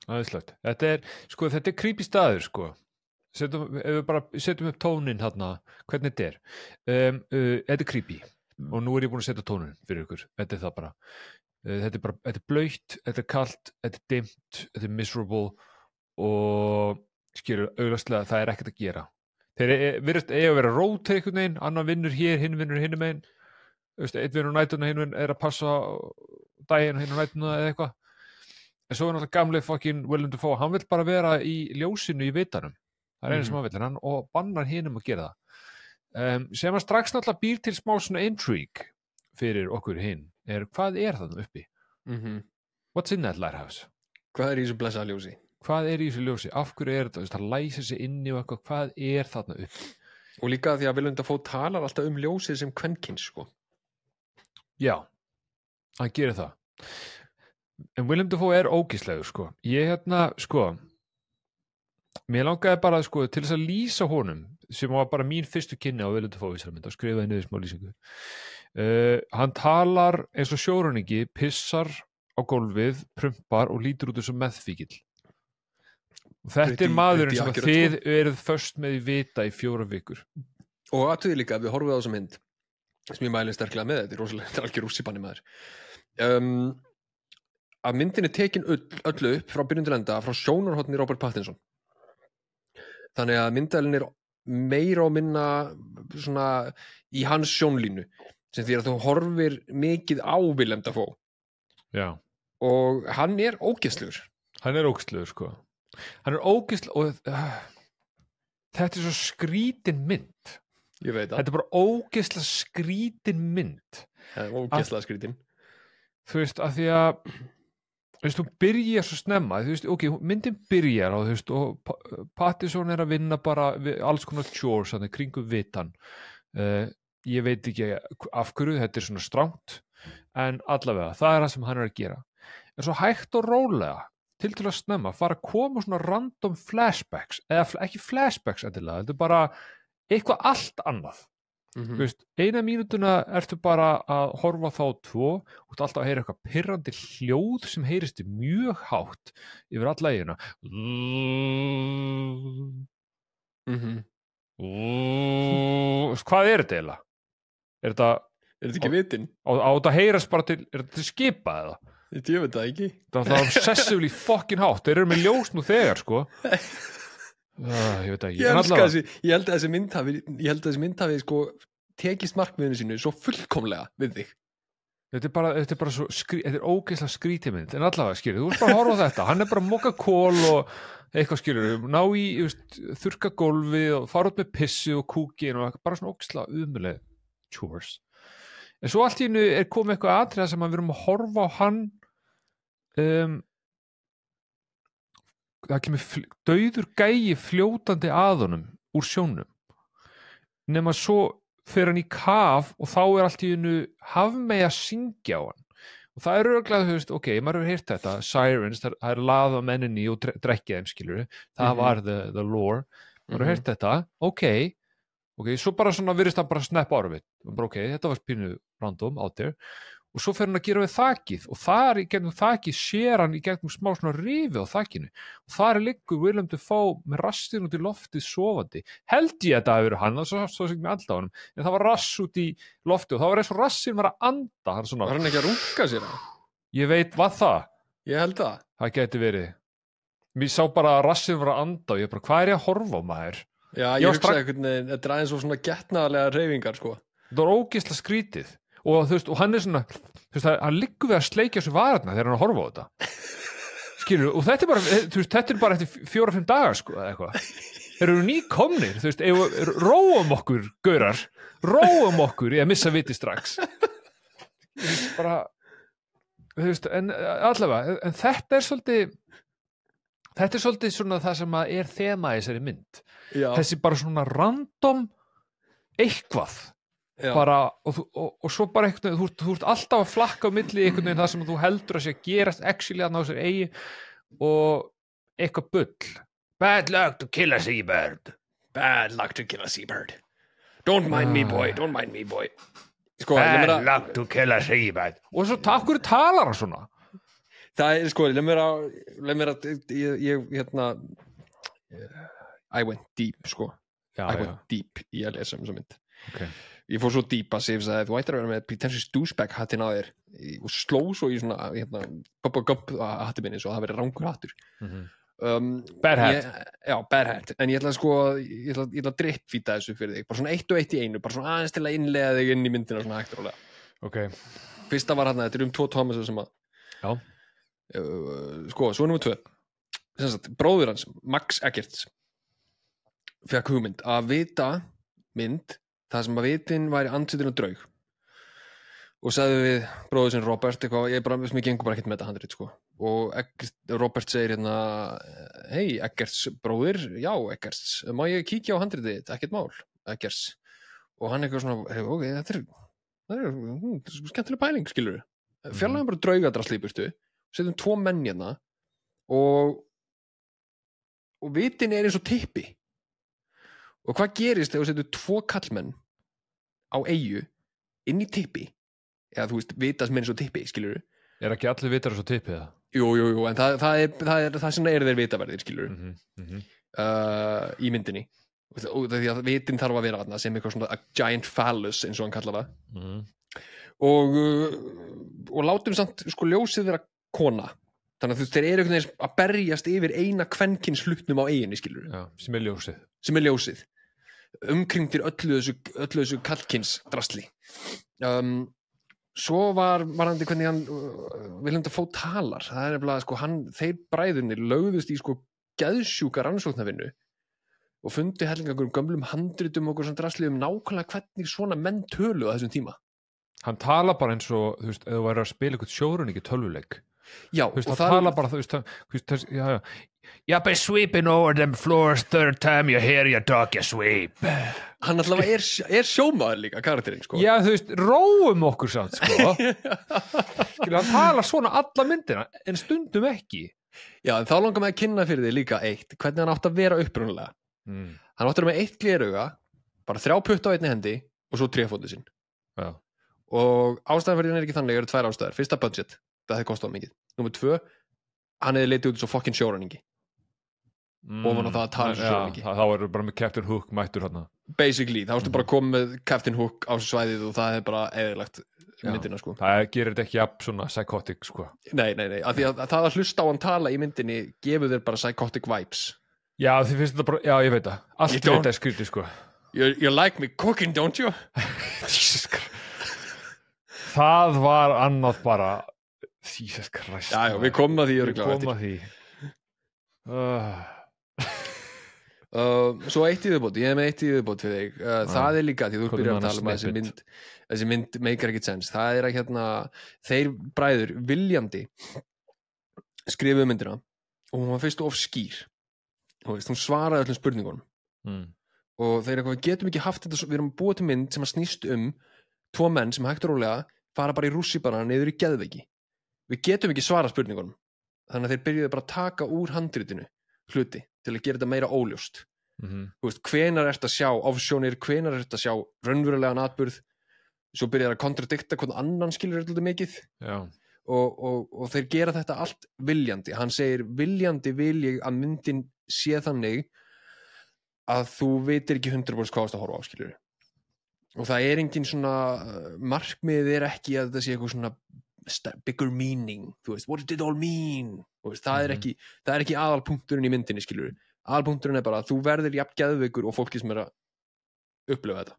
S2: Aðeinslegt. Þetta er, sko, þetta er creepy staður, sko. Setjum, ef við bara setjum upp tónin hérna, hvernig þetta er. Um, uh, þetta er creepy og nú er ég búin að setja tónin fyrir ykkur. Þetta er það bara. Uh, þetta er bara, þetta er blöytt, þetta er kalt, þetta er dimmt, þetta er miserable og skilur, auglastlega, það er ekkert að gera. Þeir e- virðast eiga að vera rótir einhvern veginn, annar vinnur hér, hinn vinnur hinn. Þú veist, einn vinnur nætuna, hinn vinn er að passa daginn, hinn nætuna eða eitthvað en svo er náttúrulega gamli fokkin Willem Dafoe, hann vill bara vera í ljósinu í vitanum, það er einu sem
S1: Mhm.
S2: hann vill en hann og bannar hinum að gera það. Um, sem hann strax náttúrulega býr til smá svona intrigue fyrir okkur hinn er hvað er það uppi?
S1: Mm
S2: what's in that lighthouse,
S1: hvað er í þessu blessa ljósi?
S2: hvað er í þessu ljósi? Af hverju er þetta, það læsir sig inni og eitthvað, hvað er þarna uppi?
S1: Og líka því að Willem Dafoe talar alltaf um ljósið sem kvenkins sko.
S2: Já, hann gerir það. En Willem Dafoe er ógíslegur sko, ég hérna sko mér langaði bara sko, til þess að lýsa honum sem var bara mín fyrstu kynni á Vilundu Fóvísarmynd og skrifaði niður smá lýsingu. Uh, hann talar eins og sjóruningi pissar á gólfið prumpar og lítur út meðfíkil og þetta
S1: Pretty-
S2: er maðurinn sem að
S1: accurate,
S2: þið eruð först með í vita í fjóra vikur.
S1: Og aðtöði líka við horfum á þessa mynd sem ég mælin sterklega með þetta er rosalega, þetta er algjör rússipanni maður. Um, að myndin er tekin öll, öllu upp frá byrjun til enda frá sjónarhóttni Robert Pattinson þannig að myndalinn er meira og minna svona í hans sjónlínu sem því að þú horfir mikið á Willem Dafoe.
S2: Já.
S1: Og hann er ógeðslugur
S2: hann er ógstlegur sko. Hann er ógstlegur og uh, þetta er svo skrítin mynd.
S1: Ég veit
S2: þetta er bara ógstlega skrítin mynd.
S1: Ógeðslega skrítin.
S2: Þú veist, að því að þú veist, hún byrjar svo snemma þú veist, ok, myndin byrjar og þú veist, og Pa- Pattinson er að vinna bara alls konar chores, þannig kringum vitan. Uh, ég veit ekki af hverju, þetta er svona stránt en allavega, það er það sem hann er að gera. En svo hægt og rólega til til að snemma, fara að koma svona random flashbacks, eða ekki flashbacks endilega, þetta er bara eitthvað allt annað
S1: mm
S2: Þú veist, eina mínútuna ertu bara að horfa þá tvo og þú ert alltaf að heyra eitthvað pirrandi hljóð sem heyrist mjög hátt yfir alla eigina
S1: -hmm.
S2: hvað er þetta eiginlega? Er þetta,
S1: er þetta ekki vitin?
S2: á, þetta að heyrast bara til, er þetta til skipa eða?
S1: ég veit það ekki
S2: Það er obsessively fucking hátt, þeir eru með ljós nú þegar sko Ég veit ekki.
S1: Ég, þessi, ég held að þessi mynd hafi ég held að þessi mynd hafi sko tekist markmiðinu sínu svo fullkomlega við þig.
S2: Þetta er bara, þetta er bara svo, skrí, þetta er ógeðslega skrítimynd, en allavega skilur, þú veist bara að horfa á þetta, hann er bara að moka kól og eitthvað skilur, ná í, veist, þurka gólfið og fara út með pissi og kúkin og bara svona ógeðslega umuleg chores. En svo allt í hennu er komið eitthvað atriða sem að við erum að horfa á hann, um, það kemur dauður gæi fljótandi að honum úr sjónum, nema svo fer hann í kaf og þá er allt í hennu hafmegi að syngja á hann. Og það er örglega, þú veist, ok, maður hefur heyrt þetta Sirens, það er laða menninni og dre- drekkja þeim, skilur það
S1: Mhm.
S2: var the, the lore, maður hefur
S1: Mhm.
S2: heyrt þetta ok, ok, svo bara svona virðist hann bara snappa ára við, ok, þetta var spínu random out there og svo fer hann að gera við þakið. Og þar í gegnum þakið sér hann í gegnum smá svona rifi á þakinu. Og þar liggur Willem Dafoe með rastin út í loftið sofandi. Held ég að þetta hafi verið hann, það svo, svo sem ég alltaf honum. En það var rass út í loftið og það var eins og rassin var að anda. Hann svona,
S1: var hann ekki að runga sér? Á?
S2: ég veit hvað það?
S1: Ég held það.
S2: Það geti verið. Mér sá bara að rassin var að anda og ég bara, hvað er ég að horfa á maður?
S1: Já,
S2: Ég
S1: ég
S2: var
S1: hugsaði einhvern veginn þetta er aðeins svona getnaðarlega reyfingar sko.
S2: Það var ógisla skrítið og þú veist, og hann er svona þú veist, hann liggur við að sleikja þessu varna þegar hann horfa á þetta. Skilur, og þetta er bara, þú veist, þetta er bara eftir fjóra-fimm dagar, sko, eða eitthvað. Eru nýkomnir, þú veist, ef, róum okkur, gaurar róum okkur í að missa viti strax. Þú veist, bara þú veist, en allavega en þetta er svolítið þetta er svolítið svona það sem er þema í þessari mynd.
S1: Já,
S2: þessi bara svona random eitthvað. Bara, og, og, og svo bara veginn, þú, þú ert alltaf að flakka á milli einhvern veginn það sem þú heldur að sé að gerast actually að ná sér eigi og eitthvað bull. Bad luck to kill a seabird.
S1: Bad luck to kill a seabird. Don't mind me boy, don't mind me boy. Sko,
S2: bad
S1: meina,
S2: luck to kill a seabird. Og svo takk hverju talar hann svona.
S1: Það er sko, leið mér að leið mér að, ég, ég hérna I went deep sko.
S2: Já,
S1: I went deep í að lesa um þessa mynd.
S2: Ok
S1: ég fór svo dýpa að segja að þú ættir að vera með pretentious douchebag hattin á þér. Og sló svo í svona hérna, gopp og gopp hatti minni svo að það verið rangur hattur.
S2: Mhm.
S1: um,
S2: Bad hat.
S1: ég, já, bad hat. En ég ætla að sko ég ætla, ég ætla að drippfýta þessu fyrir þig. Bara svona eitt og eitt í einu bara svona aðeins til að innlega þig inn í myndina svona hægt og rólega.
S2: Ok,
S1: fyrsta var hérna, þetta er um tvo Thomas sem að
S2: Já.
S1: uh, sko, svo nummer tvö. Sem sagt, bróður hans, Max Eggerts fekk hugmynd að vita mynd það sem að vitin væri andsitin og draug. Og sagði við bróður sinn Robert eitthvað, ég bara, mér gengur bara ekkert með þetta handrið sko. og Eggert, Robert segir hérna hei Eggerts bróðir, já Eggerts má ég kíkja á handriðið þitt, ekkert mál Eggerts. Og hann eitthvað svona, hey, ok, þetta er er þetta er svo skemmtileg pæling, skilur við fjarlægum bara draugadrasli burtu setjum tvo menn hérna og og vitin er eins og tippi. Og hvað gerist þegar þú setur tvo kallmenn á eigu inn í tippi eða þú veist, vita sem er eins og tippi, skilur
S2: Er ekki allir vitar svo tippið það?
S1: jú, jú, jú, en það, það, er, það, er, það er þeir vitaverðir, skilur
S2: Mm -hmm. Mm -hmm.
S1: uh, í myndinni og og því að vitin þarf að vera þarna sem eitthvað svona a giant phallus eins og hann kallar það
S2: Mhm.
S1: og, uh, og látum samt sko ljósið vera kona þannig að þú veist, þeir eru einhvern veginn að berjast yfir eina kvenkins hlutnum á eiginni skilur
S2: Já, sem er ljósið
S1: sem er ljósið umkringdir öllu þessu, þessu kallkins drasli um, svo var varandi hvernig hann uh, Viljum Dafoe talar. Það er nefnilega sko hann, þeir bræðunir lögðust í sko geðsjúka rannsóknarvinnu og fundu hellingangur um gömlum handritum okkur sem drasli um nákvæmlega hvernig svona menn tölu á þessum tíma.
S2: Hann tala bara eins og, þú veist, ef þú væri að spila eitthvað sjórun ekki tölvuleik
S1: já,
S2: Þú veist, hann tala bara, þú veist, það- þú veist, já, já. You'll be sweeping over them floors third time you hear your dog you sweep.
S1: Hann allavega er, er sjómaður líka karakterinn sko.
S2: Já, þú veist, róum okkur samt, sko. Skilja, hann tala svona alla myndina en stundum ekki.
S1: Já, en þá langar mig að kynna fyrir þig líka eitt hvernig hann átt að vera upprunalega.
S2: Mm.
S1: hann átt að vera með eitt glerauga bara þrjá putt á einni hendi og svo tréfótið sinn.
S2: Já,
S1: og ástæðan fyrir hann er ekki þannig eru tvær ástæður. Fyrsta budget, það hefði kostað mikið. Nummer tvö, hann hefði litið út svo fokkin sjóraningi
S2: mm.
S1: Ofan á það að tala
S2: Já,
S1: mikið.
S2: það- er bara með Captain Hook mættur hann
S1: basically, þá ertu bara komið með Captain Hook á svæðið og það hefði bara eðilagt myndina sko.
S2: Það gerir þetta ekki jafn svona psychotic, sko.
S1: Nei, nei, nei, að, að það að hlusta á hann tala í myndinni gefur þér bara psychotic vibes.
S2: Já, þið finnst þetta bara, já, ég veit það. Allt þetta er skrítið, sko.
S1: You, you like me cooking, don't you?
S2: Jesus Christ. Það var annað bara Jesus Christ
S1: já, já, við komum að því
S2: Við komum að því. Uh,
S1: Uh, svo eitt í viðbót, ég hef með eitt í viðbót fyrir þig. Uh, það er líka, því þú byrjar að tala um þessi mynd þessi mynd meikar ekkert sens, það er að hérna þeir bræður viljandi skrifuðu myndina og hún var fyrst of skýr. Veist, hún svaraði öllum spurningunum.
S2: Mm,
S1: og þeir eitthvað, getum ekki haft þetta við erum búið til mynd sem að snýst um tvo menn sem hægt og rólega fara bara í rússi bara niður í geðveiki við getum ekki svara spurningunum. Þannig að þeir byrjuðu bara að taka úr handritinu hluti til að gera þetta meira óljóst.
S2: Mm
S1: þú veist, hvenar ert að sjá ofsjónir, hvenar ert að sjá raunverulegan atburð? Svo byrjar að kontradikta hvernig annan skilur þetta mikið. Og, og, og þeir gera þetta allt viljandi. Hann segir viljandi vil ég að myndin sé þannig að þú veitir ekki 100% hvað þú ert að horfa á skilur og það er engin svona uh, markmið er ekki að það sé eitthvað svona bigger meaning, þú veist, what did it all mean? Veist, það, er
S2: Mhm.
S1: ekki, það er ekki aðalpunkturinn í myndinni skilur aðalpunkturinn er bara að þú verður jafn geðveikur og fólki sem er að upplifa þetta.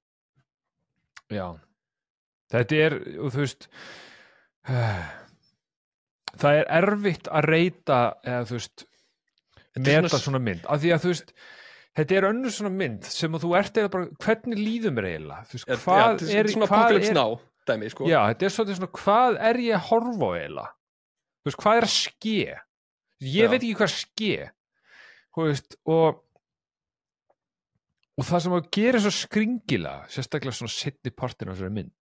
S2: Já. Þetta er, þú veist Það er erfitt að reyta eða þú veist
S1: er
S2: meta
S1: svona-
S2: svona mynd, af því að þú veist þetta er önnur svona mynd sem að þú ert eða bara, hvernig líður mér eiginlega? Þú veist, hvað
S1: ja,
S2: er,
S1: svona
S2: hvað er
S1: dæmi, sko
S2: já, þetta er svolítið svona, hvað er ég að horfa á eiginlega þú veist, hvað er að ske ég
S1: Já.
S2: veit ekki hvað ske þú veist, og og það sem að gera svo skringilega sérstaklega svona setni partin á þessari mynd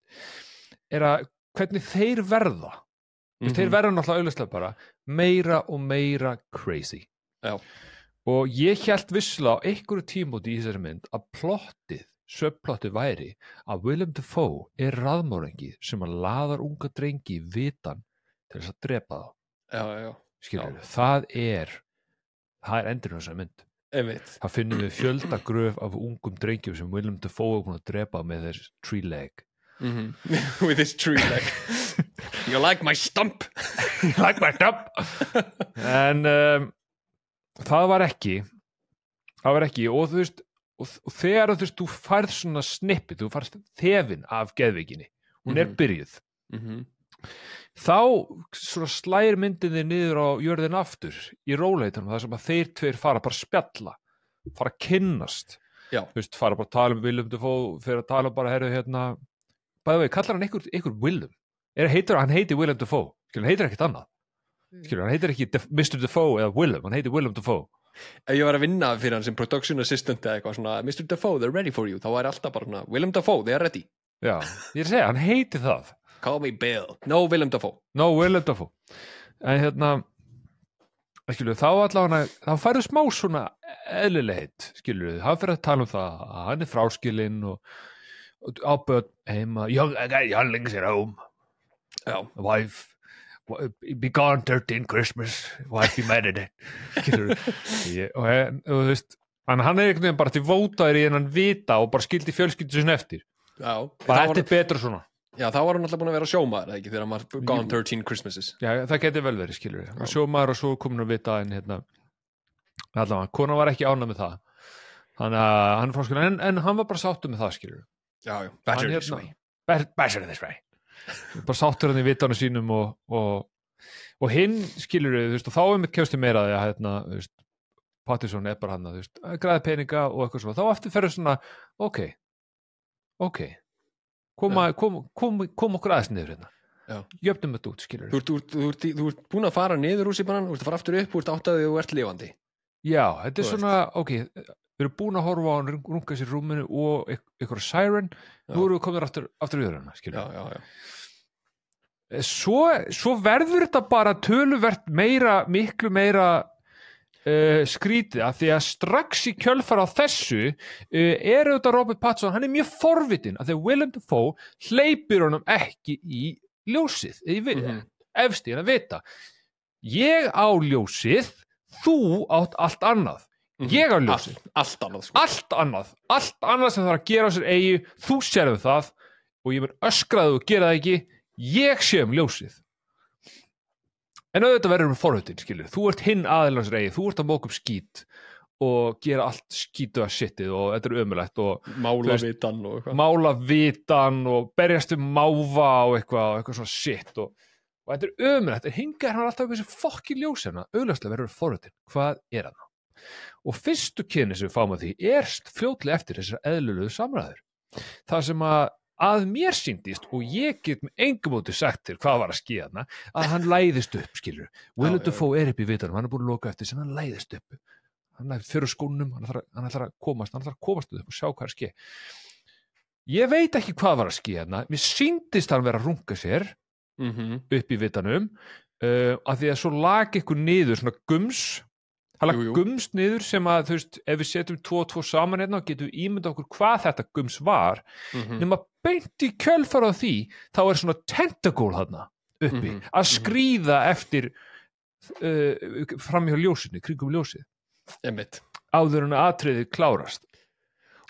S2: er að hvernig þeir verða mm
S1: Mhm.
S2: þeir verða náttúrulega auðvitað bara meira og meira crazy
S1: Já.
S2: og ég held visslega á einhverju tímóti í þessari mynd að plottið, söpplottið væri að Willem Dafoe er raðmórengi sem að laðar unga drengi vitan til þess að drepa þá.
S1: Já, já,
S2: skilur, það er það er endurinn á þessari mynd.
S1: Einmitt.
S2: Það finnum við fjölda gröf af ungum drengjum sem Willem Dafoe er búin að drepa með þess tree leg.
S1: Mhm. with his tree leg. You like my stump?
S2: Like my top en um, það var ekki það var ekki. Og þú veist og, og þegar þú veist þú færð svona snippi, þú færð þefin af geðvikinni, hún er
S1: Mhm.
S2: byrjuð.
S1: Mhm.
S2: þá svona slægir myndinni niður á jörðin aftur í róleitunum þar sem að þeir tveir fara bara að spjalla fara að kynnast. Veist, fara bara að tala um Willem Dafoe fyrir að tala um bara, herru, hérna bæði vegi, kallar hann einhver, einhver Willem? Er, heitir, hann heitir Willem Dafoe, skilur, hann heitir ekkert annað. Skilur, hann heitir ekki Mr. Dafoe eða Willem, hann heitir Willem Dafoe
S1: ef ég var að vinna fyrir hann sem production assistant eða eitthvað svona Mr. Dafoe, they're ready for you þá væri alltaf bara svona, Willem Dafoe, they are ready.
S2: Já, ég er að segja, hann heitir það.
S1: Call me Bill, no Willem Dafoe.
S2: No, Willem Dafoe. En hérna skilur, þá allavega þá færðu smá svona eðlilegheit, skilur við, hann fyrir að tala um það að hann er fráskilinn og, og á börn heima. Young, I got younglings at home.
S1: Já,
S2: wife be gone 13 Christmas. Wife be mad at it? Skilur við og, og, og þú veist hann, hann er einhvern veginn bara til vótaður í hennan vita og bara skildi fjölskyldu sinni eftir.
S1: Já
S2: bara þetta er betra svona.
S1: Já, þá var hann alltaf búin að vera sjómaður, ekki, þegar hann var gone 13 Christmases.
S2: Já, það geti vel verið, skilur við. Og svo maður og svo komin að vita en hérna, allavega, konan var ekki ánað með það. Þannig að hann fór en, en hann var bara sáttur með það, skilur við.
S1: Já, já, better
S2: Hann
S1: this
S2: hérna-
S1: way.
S2: Better this way. Bara sáttur hann í vitanum sínum og, og, og hinn, skilur við, þú veist, og þá er mitt kemstu meira að, hérna, þú veist, Pattinson er bara hann að, þú veist, græði peninga og eitthvað svona. Þá aftur ferður svona, ok, ok, koma, kom, kom, kom okkur aðeins niður hérna. Jöfnum þetta út, skilur
S1: Þú ert, þú, þú, ert, þú ert búin að fara niður úr sípanan, þú ert að fara aftur upp, þú ert áttaðið og þú ert lifandi.
S2: Já, þetta er
S1: Þú
S2: svona, ok, við erum búin að horfa á hann runga sér rúminu og ykk- ykkur siren, nú
S1: Já.
S2: erum við komin aftur, aftur skilja.
S1: já, já
S2: Svo, svo verður þetta bara töluvert meira, miklu meira uh, skrítið að því að strax í kjölfar á þessu uh, er auðvitað Robert Pattinson, hann er mjög forvitin að því að Willem Dafoe hleypir honum ekki í ljósið, mm
S1: Mhm.
S2: -hmm. efst í hann að vita. Ég á ljósið, þú átt allt annað. Ég á ljósið.
S1: Allt, allt annað sko.
S2: allt annað, allt annað sem það er að gera á sér eigi, þú sérðu það og ég mun öskraðu og gera það ekki. Ég sé um ljósið. En auðvitað verður um forhutin skilur, þú ert hinn aðeins eigi þú ert að móka upp skít og gera allt skítu að sittið og þetta er ömulegt og
S1: Mála
S2: Þú veist,
S1: vitan og eitthvað.
S2: mála vitan og berjast um máva og eitthvað, og eitthvað svona shit og, og þetta er ömulegt, en hingað er hann alltaf með þessi fokki ljós hérna, auðvitað verður forhutin hvað er hann? Og fyrstu kynni sem við fáum að því er fljótlega eftir þessar eðlulegu samræður. Það sem að að mér síndist og ég get með engum út sagt þér hvað var að skýja þarna að hann læðist upp, skilur Willem
S1: já,
S2: Dafoe er upp í vitanum, hann er búin að loka eftir sem hann læðist upp. Hann læðist fyrir skónum, hann ætlar, hann ætlar að komast hann ætlar að komast upp og sjá hvað er að skýja ég veit ekki hvað var að skýja þarna. Mér síndist hann vera að runga sér
S1: mm
S2: upp í vitanum uh, að því að svo lag ykkur niður svona gums hann lag
S1: Jú, jú.
S2: gums niður sem að þú veist ef við setjum tvo og tvo saman hérna og getum ímynda okkur hvað þetta gums var.
S1: Mhm.
S2: nema beint í kjölfar á því þá er svona tentacle þarna uppi
S1: Mhm,
S2: að skríða eftir uh, framhjá ljósinu, kringum ljósið. Áður en að atriðið klárast.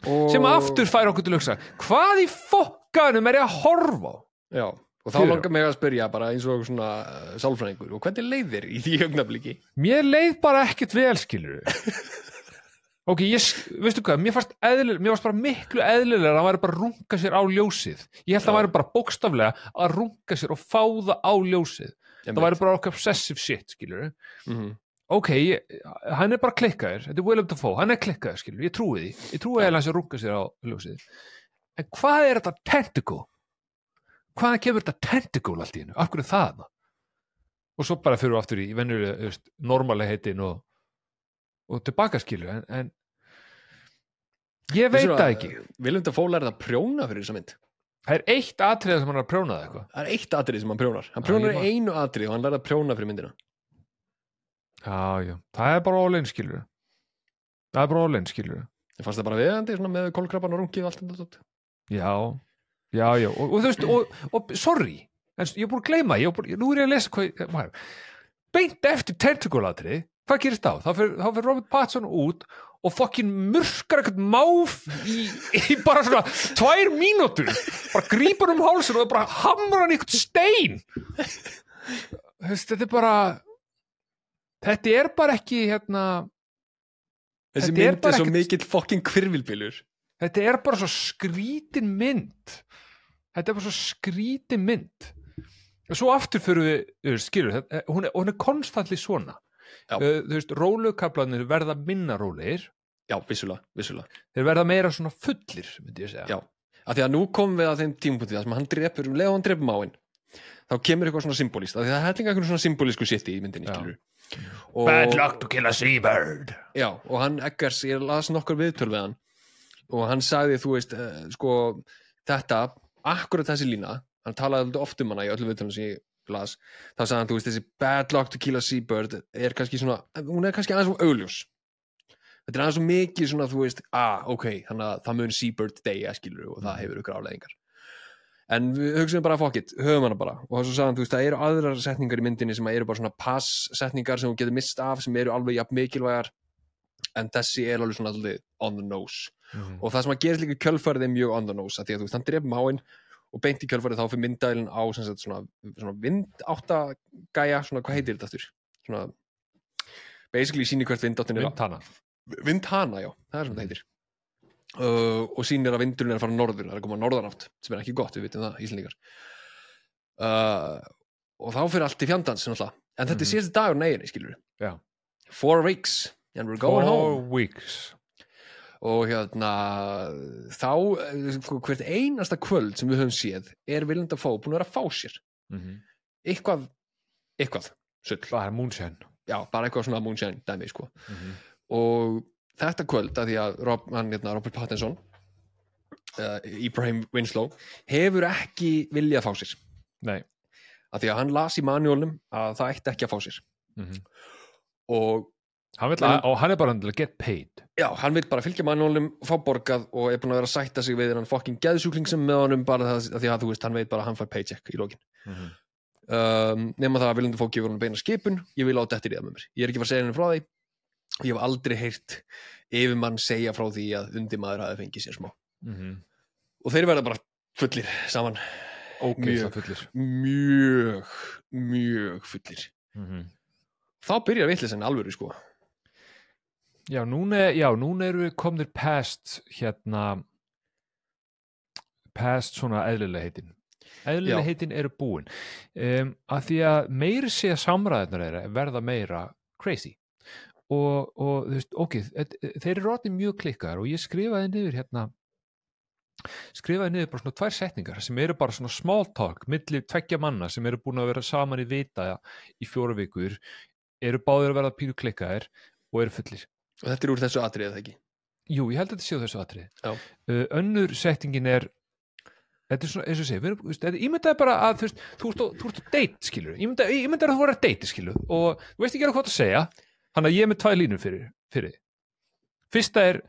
S1: Og...
S2: sem aftur fær okkur til að hugsa hvað í fokkanum er ég að horfa á?
S1: Já, og þá langar mig að spyrja bara eins og svona uh, sálfræðingur og hvernig leiðir í því augnabliki?
S2: mér leið bara ekkert vel skilur ok, ég, veistu hvað? Mér fannst eðlilega, mér fannst bara miklu eðlilega að hann væri bara að runga sér á ljósið. Ég held að hann væri bara bókstaflega að runga sér og fá það á ljósið. Það væri bara okkur obsessive shit skilur
S1: mm -hmm.
S2: ok, ég, hann er bara klikkaður. Þetta er Willem Dafoe, hann er klikkaður skilur ég trúi því, ég trúi að hann sé að runga sér á ljósið. En hvað er þetta tentacle hvaðan kemur þetta tentacle allt í hennu, af hverju er það þarna? og svo bara fyrir við aftur í venjulega, normallega heitin og, og tilbaka skilur en, en ég veit það ekki.
S1: Viljum þetta fóla er það að prjóna fyrir þessa mynd?
S2: Það er eitt atriða sem hann er að prjóna það eitthvað.
S1: Það er eitt atrið sem hann prjónar. Hann prjónar í
S2: man-
S1: einu atrið og hann lærði að prjóna fyrir myndina.
S2: Já, já, það er bara all-in skilur það er bara all-in skilur
S1: Ég fannst það bara viðandi með kolkrabban og rungið og allt þetta.
S2: Já, já, já, og, og þú veist, og, og sorry, en ég er búin að gleyma, ég er búin, nú er ég að lesa hvað, maður, beint eftir tentakulatri, hvað gerist þá? Þá fyrir, Robert Pattinson út og fokkin murkar eitthvað máf í, í bara svona tvær mínútur, bara grípur um hálsinn og bara hamrar hann eitthvað stein. Þetta er bara, þetta er bara ekki, hérna,
S1: Þessi mynd er svo mikill fokkin kvirvilbilur
S2: þetta er bara svo skrítin mynd. Þetta er bara svo skrítin mynd. Og svo aftur fyrir við skilur, þetta- hún er, hún er konstantli svona.
S1: Já.
S2: Uh, þú veist, rólukablanir verða minna rólegir.
S1: Já, vissulega, vissulega.
S2: Þeir verða meira svona fullir myndi ég segja.
S1: Já, af því að nú komum við að þeim tímapunkti þar sem hann drepur, um leið og hann drepur máin þá kemur eitthvað svona symbolist af því að það er hellinga eitthvað svona symbolísku shiti í myndinni
S2: Já.
S1: skilur og,
S2: Bad luck to kill a seabird.
S1: Já, og hann Eggers, ég las nokkur viðtöl við hann og hann sagði, þú veist, uh, sko þetta, akkurat þessi lína hann talaði alltaf oft um hana í öllu viðtölum sem ég las, þá sagði hann, þú veist, þessi bad luck to kill a seabird er kannski svona, hún er kannski aðeins um augljós. Þetta er aðeins svo mikið svona þú veist, ah, ok, þannig að það mun Seabird deyja skilur og það hefur ykkur afleðingar en við hugsaum bara fuck it, höfum hana bara. Og svo sagðan, þú veist, það eru aðrar setningar í myndinni sem eru bara svona pass setningar sem þú getur mist af sem eru alveg jafn mikilvægar en þessi er alveg svona alveg on the nose.
S2: Mhm.
S1: og það sem að gerist líka kjölfarið er mjög on the nose því að þú veist, hann dref máin og beint í kjölfarið þá fyrir myndælinn á sagt, svona, svona vindáttagæja svona, hvað heitir þetta aftur? Svona, basically síni hvert vindáttin er
S2: Mynd hana
S1: vindhana, já, það er sem þetta heitir. Uh, og sýnir að vindurinn er að fara norður það er að koma norðanátt, sem er ekki gott, við vitum það Íslandingar uh, og þá fyrir allt í fjandans en þetta er
S2: Mhm.
S1: síðasti dagur neginni, skilur
S2: Já.
S1: four weeks and we're going
S2: Four
S1: home.
S2: weeks.
S1: Og hérna þá, eh, sko, hvert einasta kvöld sem við höfum séð er Willem Dafoe búin að vera að fá sér.
S2: Mm
S1: eitthvað, eitthvað sull,
S2: Það er moonshine.
S1: Já, bara eitthvað svona moonshine dæmi, sko.
S2: Mm
S1: og þetta kvöld að því að Rob, hann, hérna, Robert Pattinson uh, Ibrahim Winslow hefur ekki viljað fá sér.
S2: Nei.
S1: Að því að hann las í manuálum að það ætti ekki að fá sér.
S2: Mm
S1: og
S2: hann,
S1: Men-
S2: og hann er bara til að get paid.
S1: Já, hann vil bara fylgja manuálum fá borgað og er búin að vera að sætta sig við hann fucking geðsjúkling sem með honum bara það, að því að þú veist, hann veit bara að hann fær paycheck í lokin.
S2: Mm
S1: um, nema það að viljandi fólk gefur hann beina skipun. Ég vil á þetta í það með mér, ég er ekki að fara að segja henni frá því. Ég hef aldrei heyrt yfirmann segja frá því að undimaður hafi fengið sér smá.
S2: -hmm.
S1: og þeir verða bara fullir saman.
S2: Ok,
S1: Mjög.
S2: fullir.
S1: mjög, mjög fullir.
S2: Mm -hmm.
S1: þá byrjar sko
S2: Já, núna, já, núna eru við komnir past hérna past svona eðlilega heitin. Eðlilega
S1: Já.
S2: heitin eru búin. Um, að því að meiri sé að samræðunar þeirra verða meira crazy. Og, og þú veist, ok þe- þeir eru ráttið mjög klikkaðar og ég skrifaði niður hérna skrifaði niður bara svona tvær setningar sem eru bara svona small talk milli tveggja manna sem eru búin að vera saman í vita í fjóra vikur eru báðir að verða pínu klikkaðir og eru fullir
S1: og þetta er úr þessu atriðið það ekki?
S2: Jú, ég held að þetta séu þessu atrið. Uh, önnur settingin er, þetta er svona, eins og veist, þetta- ímyndaðu bara að þú veist, þú ert, ert að date, skilur, ímyndaðu, ímyndaðu að þú voru að date, skilur, og þú veist ekki alveg hvað að segja, hann að ég er með tvær línur fyrir, fyrir. Fyrsta er,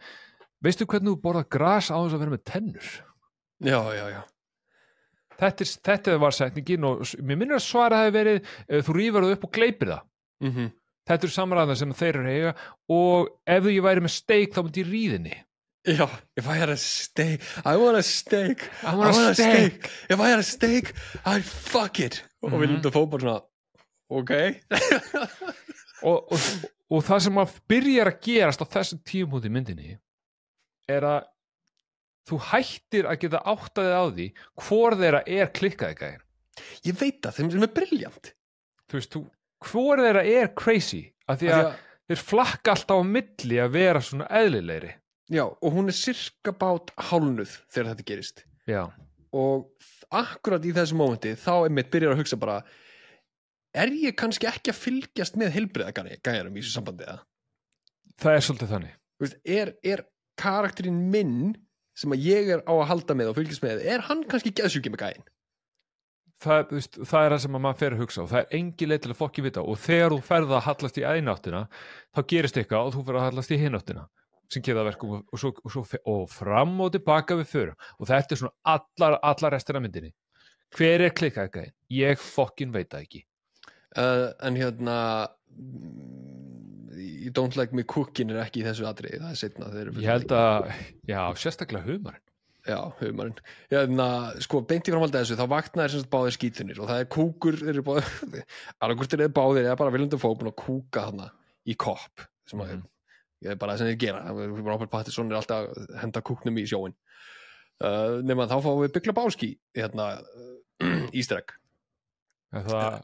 S2: veistu hvernig þú borða gras á þess að vera með tennur?
S1: já, já, já,
S2: Þetta, er, þetta var setningin og mér minnir að svara hafi verið, uh, þú rýfur það og
S1: mm
S2: Þetta eru samræðan sem þeir eru að eiga og ef ég væri með steik þá myndi ég ríðinni.
S1: já if I had a steak I want a steak
S2: I want a steak.
S1: if I had a steak I'd fuck it og
S2: Mhm.
S1: við lundum fóð bara svona ok
S2: og, og, og það sem að byrjar að gerast á þessum tíumhúti myndinni er að þú hættir að geta áttaðið á því hvor þeirra er klikkaði gæðin
S1: ég veit það, þeim sem er briljant
S2: þú veist, þú, hvor þeirra er crazy? Af því að þeir flakka alltaf á milli að vera svona eðlilegri.
S1: Já, og hún er sirka bát hálnuð þegar þetta gerist.
S2: Já,
S1: og akkurat í þessu mómenti þá er mitt byrjar að hugsa bara er ég kannski ekki að fylgjast með heilbriða gæjarum í þessu sambandi eða?
S2: það er svolítið þannig.
S1: Þú veist, er, er karakterinn minn sem að ég er á að halda með og fylgjast með, er hann kannski geðsjúki með gæin?
S2: Það, veist, það er það sem að maður fer að hugsa og það er engin leið til að fokki vita og þegar þú ferð að hallast í eináttina þá gerist eitthvað og þú fer að hallast í hináttina sem geða verkum og, svo, og, svo, og fram og tilbaka við förum og þetta er svona allar, allar restina myndinni. Hver er klikkað gæðin? Ég fokkin veit það ekki.
S1: Uh, en hérna mm, You Don't Like Me Cooking er ekki í þessu atriði, það er setna
S2: ég held að, já, sérstaklega humarinn
S1: Já, humarinn. Hérna, Sko, beint í framhaldi af þessu, þá vaknaðir sem sagt báðir skítunir og það er kúkur eru báðir, annarkvort er þeir báðir eða bara viljandi fókun og kúka þarna í kopp sem að
S2: Mhm.
S1: ég er bara sem þeir gera. Robert Pattinson er alltaf að henda kúknum í sjóin uh, nema þá fáum við byggla báski hérna, uh, ístregg
S2: Er það,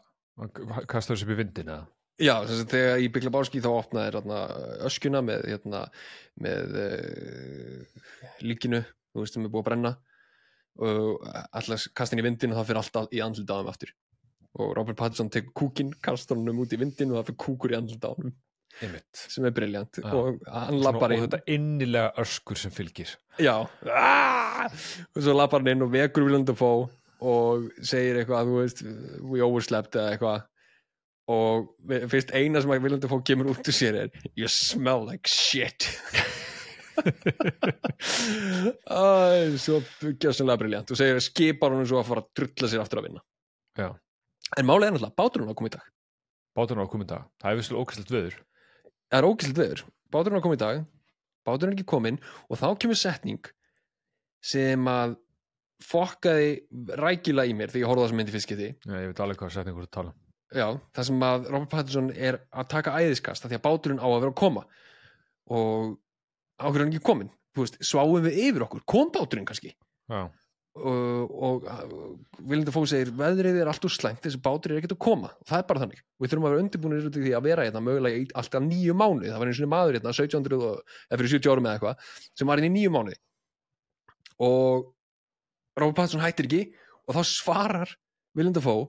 S2: kastar þessu upp í vindina?
S1: Já, þess að þegar í Byggla Báski þá opnaði þarna öskjuna með, hérna, með uh, líkinu, þú veist, sem er búið að brenna. Og allars kastin í vindin og það fyrir alltaf í andlita á þeim aftur. Og Robert Pattinson tekur kúkin, kastar honum út í vindin og það fyrir kúkur í andlita á
S2: Einmitt.
S1: sem er briljant
S2: Já.
S1: og hann lappar
S2: og
S1: inn.
S2: þetta innilega öskur sem fylgir.
S1: Já. Ah! og svo lappar hann inn og vekur Willem Dafoe og segir eitthvað, þú veist we overslept eða eitthvað. Og fyrst eina sem að Willem Dafoe kemur út úr sér er you smell like shit Æ, svo gjössanlega briljant og segir skipar honum svo að fara að drulla sér aftur að vinna.
S2: Já.
S1: en málega er náttúrulega, báturinn á að koma í dag.
S2: Báturinn á að koma í dag. Það er visslega ókvæslegt veður.
S1: Það er ógæslega veður, báturinn á að koma í dag. Báturinn er ekki kominn. Og þá kemur setning sem að fokkaði rækilega í mér þegar ég horfði á þessa myndi
S2: Já, ég veit alveg hvað setningur að tala um.
S1: Já, það sem að Robert Pattinson er að taka æðiskast því að báturinn á að vera að koma. Og ákveður hann ekki komin veist, sváum við yfir okkur, kom báturinn kannski?
S2: Já,
S1: og, og Willem Dafoe segir veðrið er allt úr slæmt, þessi bátur er ekkert að koma. Og það er bara þannig, við þurfum að vera undirbúinir í því að vera hérna mögulega í alltaf nýju mánuði. Það var einu svona maður hérna, 1700 og, eða fyrir 70 árum eða eitthvað, sem var hérna í nýju mánuði. Og Robert Pattinson hættir ekki og þá svarar Willem Dafoe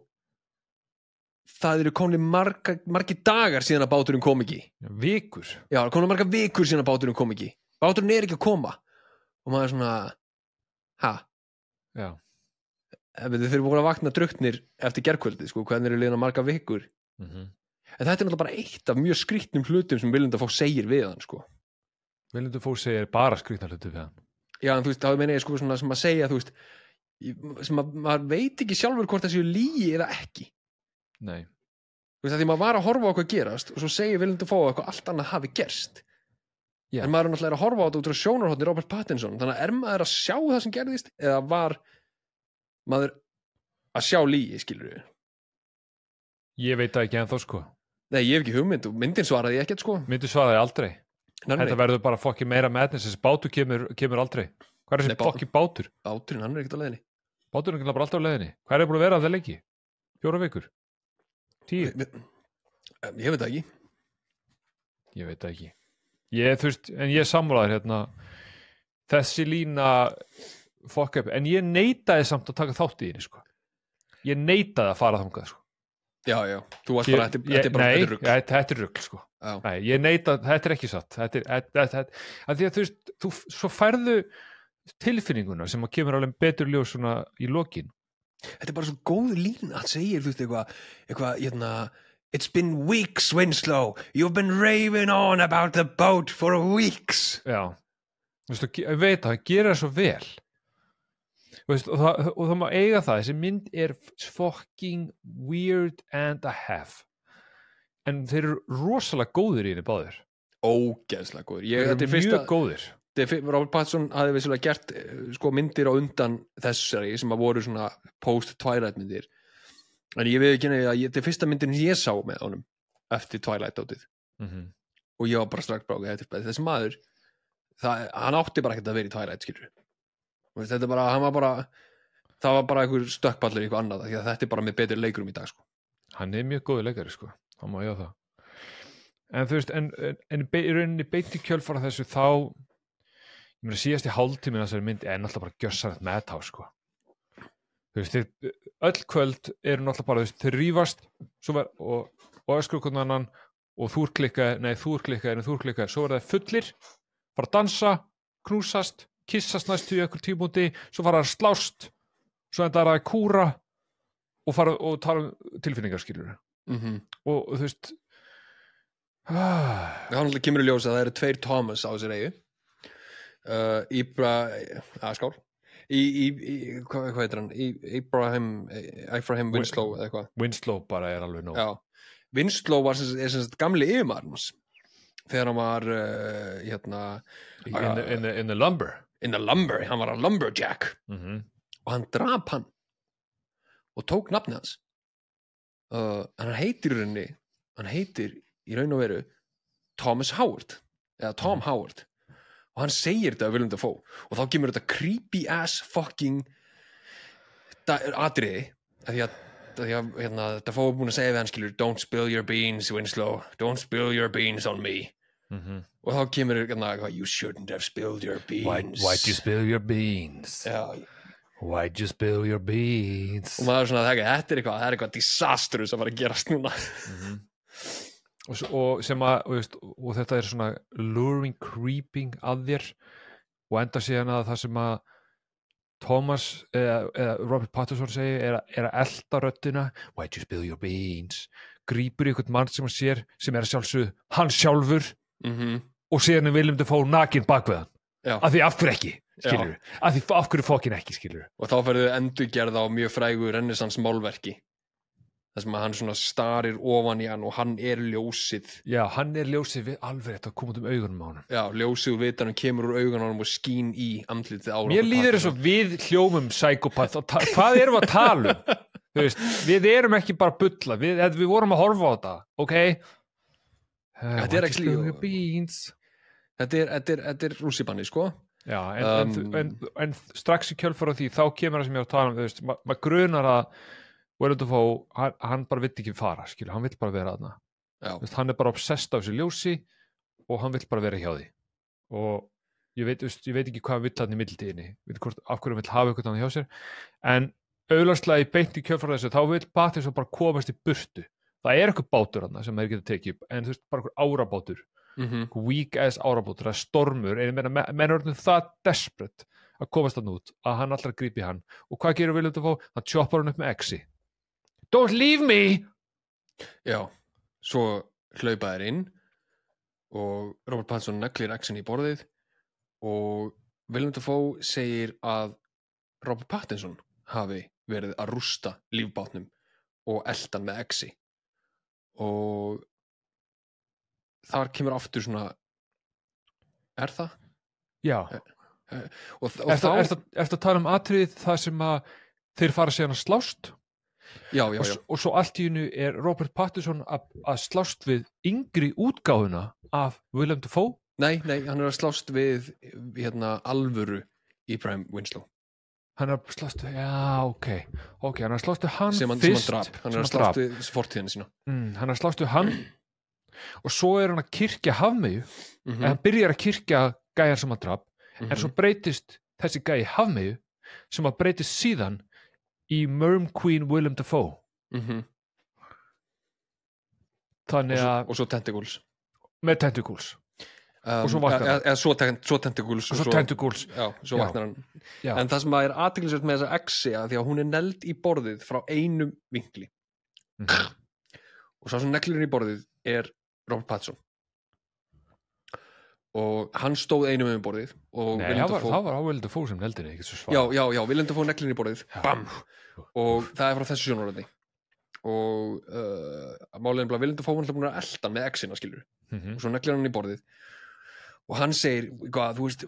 S1: það eru komni marga, margi dagar síðan að báturinn kom ekki.
S2: Já, vikur.
S1: Já, komni marga vikur síðan að báturinn kom ekki. Báturinn er ekki að koma. Og maður er svona ha,
S2: Já,
S1: ef þið fyrir búin að vakna druktnir eftir gerkvöldi, sko, hvernig eru liðna marga vikur?
S2: Mm
S1: en þetta er náttúrulega bara eitt af mjög skrýtnum hlutum sem Willem Dafoe segir við hann, sko.
S2: Viljum þú segir bara skrýtna hlutu við hann.
S1: Já, en þú veist, þá meina ég sko svona sem að segja, veist sem að maður veit ekki sjálfur hvort það séu lígi eða ekki
S2: Nei,
S1: þú veist, að því maður var að horfa á hvað gerast og svo segir Dafoe að eitthvað allt annað hafi gerst.
S2: Já.
S1: en maður er náttúrulega að horfa á þetta út frá sjónarhóttni Robert Pattinson, þannig að er maður að sjá það sem gerðist eða var maður að sjá lígi, skilur við
S2: ég veit það ekki ennþá sko.
S1: Nei, ég hef ekki hugmynd og myndin svaraði ekkert sko.
S2: Myndu svaraði aldrei.
S1: Nei, nei,
S2: Þetta verður bara fokki meira madness Þessi bátur kemur, kemur aldrei. Hvað er
S1: Nei,
S2: þessi
S1: bá-
S2: fokki bátur?
S1: báturinn, hann er ekkert á leiðinni.
S2: Báturinn er alltaf á leiðinni. Hvað er búin að vera að það leiki? Fjóra vikur? Tíu?
S1: Ég veit ekki
S2: Ég veit ekki ég, þú veist, En ég sammálaður hérna Þessi lína fokk upp En ég neitaði samt að taka þátt í henni sko. Ég neitaði að fara þangað sko.
S1: Já, já, þú varst bara, þetta er bara
S2: Nei,
S1: þetta er
S2: er rugl sko.
S1: Já.
S2: Nei, ég neita, þetta er ekki satt þetta er, þetta, þetta, að því að þú veist þú, svo færðu tilfinninguna sem að kemur alveg betur ljós svona í lokin
S1: Þetta er bara svo góð lína hann segir, þú veist, eitthvað eitthvað, hérna It's been weeks, Winslow. You've been raving on about the boat for weeks.
S2: Já, og ég veit að það gera svo vel. Þú veist, og, það, og það má eiga það þessi mynd er fucking weird and a half. En þeir eru rosalega góðir í henni báðir.
S1: Ógeðslega góður Ég,
S2: þeir
S1: er
S2: eru
S1: fyrsta,
S2: mjög
S1: fyr- Robert Pattinson hafði vissulega gert eh, sko myndir á undan þessari sem að voru svona post-Twilight myndir. En ég veið ekki ég- þetta er fyrsta myndin ég sá með honum eftir Twilight átið
S2: mm
S1: og ég var bara strax bara- þessi maður það, hann átti bara ekkert að vera í Twilight skilur þetta bara, hann var bara það var bara einhver stökkpallur eitthvað annað því að þetta er bara með betri leikurum í dag sko.
S2: hann er mjög góður leikari sko. Hann má ég á það. En þú veist, en, en, en í rauninni beiti kjölfara þessu þá ég meina síðast í hálftíminn þessari mynd er náttúrulega bara gjössanett meðtá sko. Þú veist, þeir, öll kvöld eru náttúrulega bara, þú veist, þeir rífast svo ver, og, og öskur hvernig annan og þú er klikkaði, nei þú er klikkaði en þú er klikkaði, svo verða það fullir fara að dansa, knúsast kissast næstu í einhver tímúti svo fara að slást svo enda það að kúra og fara og tala um tilfinningar skilur
S1: mm -hmm.
S2: og, þú veist ah,
S1: hann alltaf kemur í ljós að það eru tveir Thomas á þessari eigu uh, Ibra að skál. Í, í, í, hvað, hvað heitir hann? Í, Ibrahim, Ibrahim Winslow eða eitthvað.
S2: Winslow bara er alveg nóg.
S1: Já, Winslow var sem, er sem sagt gamli yfirmaður hans þegar hann var uh, hérna,
S2: in, the, in, the, in the lumber.
S1: In the lumber, hann var að lumberjack.
S2: Mm
S1: og hann drap hann. Og tók nafni hans. Uh, hann heitir í rauninni hann heitir í raun og veru Thomas Howard eða Tom Howard og hann segir þetta að Willem Dafoe. Og þá kemur þetta creepy ass fucking atriði að því að, að, því að hérna, Dafoe er búin að segja við hann skilur don't spill your beans Winslow. Don't spill your beans on me.
S2: -hmm.
S1: og þá kemur hérna, eitthvað, you shouldn't have spilled your beans.
S2: Why'd you spill your beans?
S1: Já,
S2: why'd you spill your beans?
S1: Og maður er svona að þetta er eitthvað, er eitthvað disastrous að fara að gerast núna.
S2: Og, s- og sem að og, veist, og þetta er svona luring creeping að þér og enda síðan að það sem að Thomas eða, eða Robert Pattinson segir er, að- er að elda röddina. Why'd you spill your beans? Grípur í einhvern mann sem hann sér sem er að sjálfsögðu hann sjálfur.
S1: Mm
S2: og síðan er Willem Dafoe nakin bak við hann.
S1: Já.
S2: af því af hverju ekki, af því af hverju fokkin ekki, skilur
S1: og þá ferðu endurgerð á mjög frægu rennisans málverki þar sem að hann svona starir ofan í hann og hann er ljósið.
S2: Já, hann er ljósið við alveg þetta að út um augunum á hann
S1: já, ljósið og vitanum kemur úr augun á hann og skín í andlitið á
S2: mér líður eins og við hljómum ta- hvað erum við að tala um? Veist, við erum ekki bara að bulla við, við vorum að horfa á þetta ok?
S1: Þetta er
S2: Sugar beans?
S1: Þetta er, er, er rússipanni sko.
S2: Já, en,
S1: Um,
S2: en, en, en strax í kjölfara því þá kemur það sem ég var að tala um veist, ma- maður grunar að Willem Dafoe, hann, hann bara vill ekki fara skilur, hann vill bara vera Þú veist, hann er bara obsessed af þessu ljósi og hann vill bara vera hjá því. Og ég veit, veist, ég veit ekki hvað hann vill hann í hvort, af hverju hann vill hafa eitthvað hann hjá sér, en auðvarslega í beint í kjölfara þessu, þá vill Pattinson bara komast í burtu, það er eitthvað bátur hann sem þeir geta tekið, upp, en þú veist, bara eitthvað árabátur.
S1: Mm
S2: weak ass árabótur, það er stormur. En menn er það desperate að komast hann út, að hann alltaf grípi hann. Og hvað gerur Willem Dafoe? Hann choppar hann upp með exi Don't leave me!
S1: já svo hlaupa þær inn og Robert Pattinson neglir Axon í borðið og Willem Dafoe segir að Robert Pattinson hafi verið að rústa lífbátnum og eldan með exi og þar kemur aftur svona er það?
S2: Já,
S1: og, og
S2: er það, er, það, er það að tala um atriðið það sem að þeir fara síðan að slást
S1: já, já,
S2: og, og svo allt í hennu er Robert Pattinson að, slást við yngri útgáfuna af Willem Dafoe.
S1: Nei, nei, hann er að slást við hérna alvöru Ibrahim Winslow.
S2: Hann er að slást við, já, ok. Ok, hann er að slást við hann
S1: sem hann, sem hann
S2: fyrst.
S1: drap. Hann er að slást við fortíðina sína.
S2: Mm, hann er að slást við hann. Og svo er hann að kirkja hafmeyju.
S1: Mm
S2: en hann byrjar að kirkja gæjar sem hann drap.
S1: Mhm.
S2: en svo breytist þessi gæji hafmeyju sem að breytist síðan í Merm Queen Willem Dafoe
S1: -hmm. og,
S2: þannig að
S1: og svo tentacles
S2: með tentacles
S1: um,
S2: svo vaknar
S1: eða,
S2: hann.
S1: eða svo, ten, svo tentacles
S2: og svo tentacles
S1: já, svo vaknar hann
S2: Já.
S1: en það sem að er aðteglisvert með þessa exi að því að hún er neld í borðið frá einum vinkli
S2: Mhm.
S1: og svo sem neglurinn í borðið er Robert Pattinson og hann stóð einum um borðið
S2: Nei, það var, það var á Willem Dafoe sem neldinni ekki svo svara
S1: já, já, já, Willem Dafoe neglurinn í borðið. Bam, og það er frá þessu sjónaröndi og uh, máliðin bara Willem Dafoe hann er búin að elda með exina skilur
S2: Mhm.
S1: og svo neglir hann í borðið. Og hann segir, eitthvað, þú veist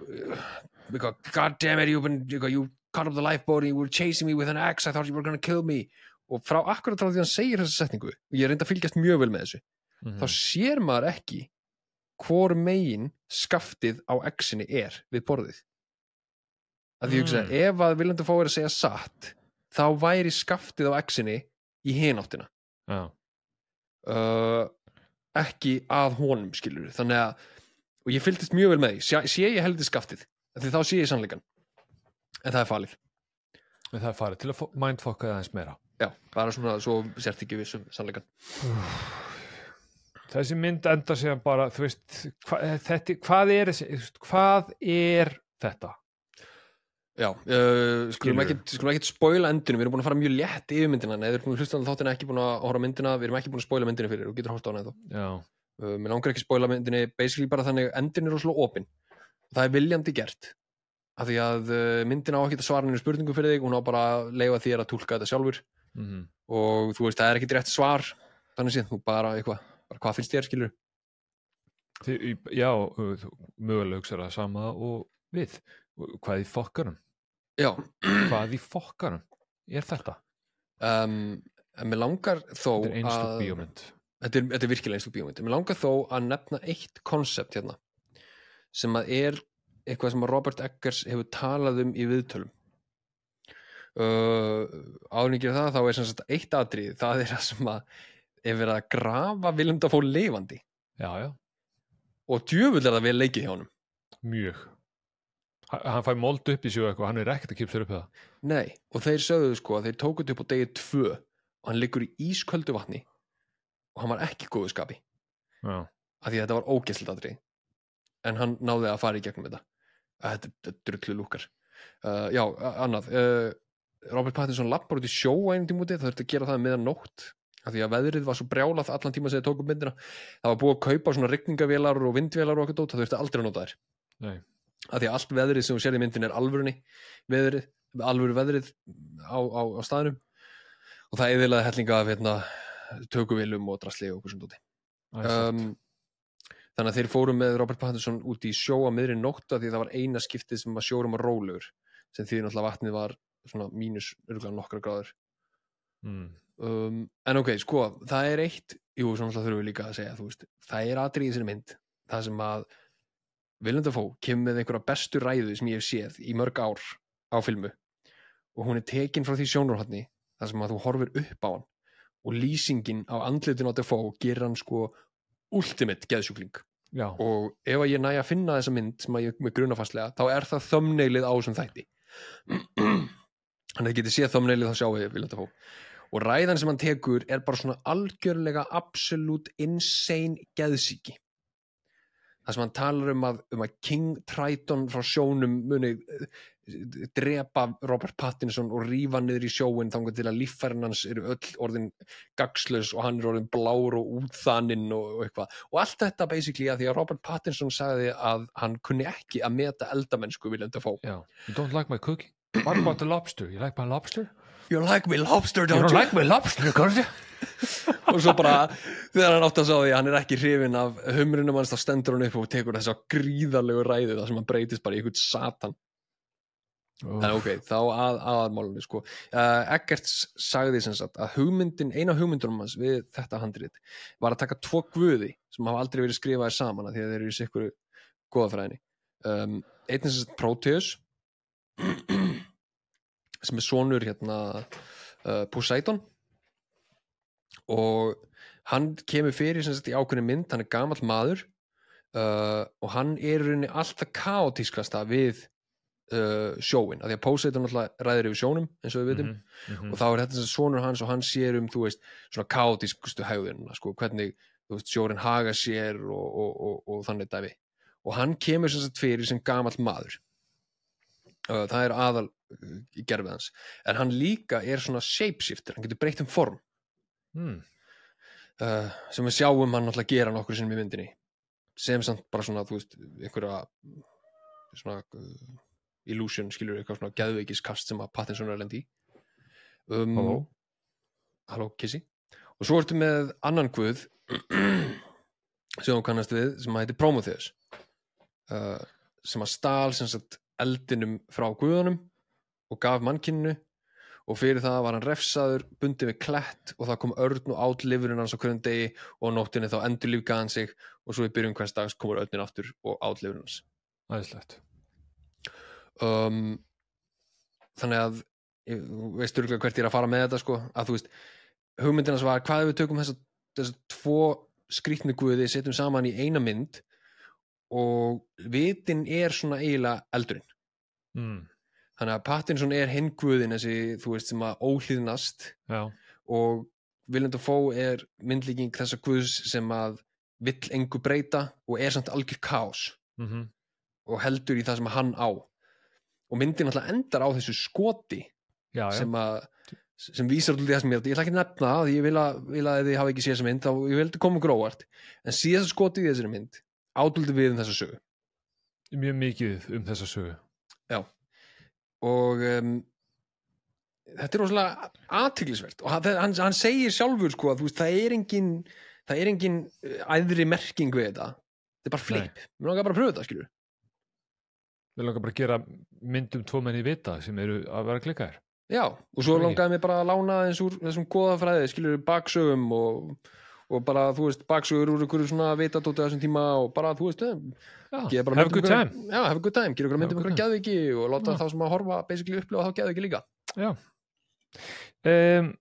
S1: eitthvað, god damn it you've been, you caught up the lifeboat and you were chasing me with an axe. I thought you were gonna kill me. Og frá akkurat frá því hann segir þessa setningu og ég reyndi að fylgjast mjög vel með þessu
S2: Mhm.
S1: þá sér maður ekki hvor megin skaftið á exinni er við borðið? Að því
S2: Mm.
S1: ef að viljandi fá er að segja satt þá væri skaftið á exinni í hináttina.
S2: Já.
S1: uh, ekki að honum skilur þannig að og ég fylgdist mjög vel með því, sé, sé ég heldur skaftið af því þá sé ég sannleikan en það er falið,
S2: En það er farið til að fo- mindfokka það eins meira.
S1: Já, bara svona svo sért ekki vissum sannleikan
S2: þessi mynd enda síðan bara þú veist, hva, þetta, hvað er hvað er þetta?
S1: Já, uh, skulum ekki skulum ekki spoila endinu, við erum búin að fara mjög létt yfir myndina, neður erum búin að hlusta á þáttina ekki búin að horfa myndina, við erum ekki búin að spoila myndinu fyrir, þú getur horft á hana þá
S2: já,
S1: uh, mér langar ekki að spoila myndinni basically bara þannig endin er rosalega opin. Það er viljandi gert af því að uh, myndin á ekki að svara henni spurningu fyrir þig, hún á bara að leifa þér að túlka þetta sjálfur.
S2: Mm
S1: og þú veist, það er ekki rétt svar þannig séð, þú bara eitthvað bara hvað finnst þér, skilur
S2: já mögulega hugsa það sama og við. Hvað í fokkanum?
S1: Já,
S2: hvað í fokkanum er þetta?
S1: Um, en mér langar þó
S2: þetta er einstök
S1: að
S2: bíómynd.
S1: Þetta er, þetta er virkilega einstök bíómynd. En mér langar þó að nefna eitt konsept hérna sem að er eitthvað sem að Robert Eggers hefur talað um í viðtölum. Uh, áðurningir það þá er eitt atrið það er það sem að er verið að grafa Willem Dafoe lifandi.
S2: Já, já,
S1: og djöfull er það vel leikið hjá honum.
S2: Mjög. Ha- hann fæ mold upp í og eitthvað, hann er ekkert að kipsa upp það.
S1: Nei, og þeir sögðu sko að þeir tóku þetta upp á degi tvö og hann liggur í ísköldu vatni og hann var ekki góðu skapi.
S2: Já,
S1: af því að þetta var ógæslega atrið en hann náði að fara í gegnum þetta. Að þetta er drullu lúkar. Uh, Já, annað. Uh, Robert Pattinson lappar út í sjó einum tímúti það þurfti að gera það meðan nótt af því að veðrið var svo brjálað allan tíma sem þið tókum myndina. Það var búið að kaupa svona rigningavélar og vindvélar og okkur dót, það þurfti aldrei að nota þær.
S2: Nei.
S1: af því að allt veðrið sem þú sér í myndin er alvörunni veðrið, alvöru veðrið á, á, á staðnum. Og það eðilaði hellinga af hérna, tökuvélum og drasli og okkur sem dóti.
S2: Um,
S1: þannig að þeir fóru með Robert Pattinson út í sjó að miðri nótta því það var eina skiptið sem var sjórum að rólegur sem því náttúrulega vatnið var svona mínus örgulega nokkra gráður.
S2: Mm,
S1: um, en ok, sko, það er eitt jú, svona þurfum við líka að segja veist, það er atrið í sinni mynd það sem að Willem Dafoe kemur með einhverja bestu ræðu sem ég hef séð í mörg ár á filmu. Og hún er tekin frá því sjónurhaldni þar sem að þú horfir upp á hann. Og lýsingin á andlitin á Dafoe gerir hann sko ultimate geðsjúkling.
S2: Já,
S1: og ef að ég næ að finna þessa mynd sem að ég með grunafastlega þá er það þömneilið á þessum þætti. Að þið getið séð þömneilið þá sjáu þið Willem Dafoe og ræðan sem hann tekur er bara svona algjörlega absolutt insane geðsíki það sem hann talar um að, um að King Triton frá sjónum muni eh, drepa Robert Pattinson og rífa niður í sjóin þangar til að líffærin hans eru öll orðin gagslaus og hann er orðin blár og útþaninn og, og eitthvað og allt þetta basically að því að Robert Pattinson sagði að hann kunni ekki að meta eldamennsku Willem Dafoe
S2: já You don't like my cooking? What about the lobster? You like my lobster?
S1: You like me lobster,
S2: You
S1: don't
S2: don't
S1: you?
S2: like my lobster,
S1: og svo bara þegar hann átt að sá því að hann er ekki hrifin af humrinum hans þá stendur hann upp og tekur þess að gríðarlegu ræðu þar sem hann breytist bara í einhvern satan. En ok, þá að aðmálunni sko. uh, Eggert sagði sem sagt að hugmyndin, eina hugmyndunum hans við þetta handrit var að taka tvo guði sem hafa aldrei verið skrifaðir saman af því að þeir eru í sikkur góðafræðinni um, einn sem sagt Proteus sem er sonur hérna uh, Poseidon. Og hann kemur fyrir sem sagt í ákveðni mynd, hann er gamall maður uh, og hann er rauninni alltaf kaotískasta við uh, sjóin, af því að Poseidon alltaf ræður yfir sjónum eins og við vitum.
S2: Mhm,
S1: og þá er þetta sem sonur hans og hann sér um þú veist, svona kaotískustu hægðunina sko, hvernig þú veist, sjórin haga sér og, og, og, og þannig dæmi. Og hann kemur sem sagt fyrir sem gamall maður það er aðal í gerfið hans. En hann líka er svona shapeshifter hann getur breytt um form.
S2: Mm.
S1: uh, sem við sjáum hann alltaf gera nokkur sinnum í myndinni. Sem samt bara svona, þú veist, einhverja svona uh, illusion, skilur eitthvað svona geðveikiskast sem að Pattinson er lendi í. Um,
S2: Halló.
S1: Halló, Kissi og svo ertu með annan guð sem þú kannast við sem að heitir Prometheus. Uh, sem að stál sem sagt eldinum frá guðunum og gaf mannkynnu og fyrir það var hann refsaður bundið við klett og það kom örn og át lifurinn hans á hverjum degi og nóttinni þá endur lífgaði hann sig og svo í byrjun hvers dags komur örnin aftur og át lifurinn hans.
S2: Æðislegt.
S1: Um, þannig að veist örgulega hvert ég er að fara með þetta sko, að þú veist hugmyndina sem var hvað ef við tökum þessa, þessa tvo skrýtni guði, setjum saman í eina mynd og vitin er svona eiginlega eldurinn
S2: mm.
S1: þannig að Pattinson er hinn guðin þessi, þú veist, sem að óhlýðnast.
S2: Já,
S1: og Willem Dafoe er myndlíking þessa guðs sem að vill engu breyta og er samt algjör kaos.
S2: Mm
S1: og heldur í það sem hann á. Og myndin alltaf endar á þessu skoti
S2: já, já.
S1: sem að sem vísar í það sem ég, ég ætla ekki að nefna því ég vil að, vil að þið hafa ekki séð þessa mynd þá ég vildi koma gróvart en síðast skotið í þessari mynd átuldi við um þessa sögu.
S2: Mjög mikið um þessa sögu
S1: og um, þetta er rosalega aðtiklisvert og hann, hann, segir sjálfur sko að þú veist, það er engin það er engin uh, æðri merking við þetta. Þetta er bara flip, mér langar bara að pröfa þetta skilur
S2: Við langar bara að gera myndum tvo menn í vita sem eru að vera klikkaðir
S1: Já, og svo langaði mér bara að lána eins úr þessum góðafræði, skilur baksögum og, og bara, þú veist, baksögur úr einhverju svona vitatóti þessum tíma og bara, þú veist, geða bara
S2: have a good
S1: einhverja-
S2: time.
S1: Já, have a good time, gera ykkur
S2: Have
S1: myndum
S2: a good
S1: ykkur geðviki og láta þá sem að horfa basically upplifa þá geðviki líka.
S2: Um,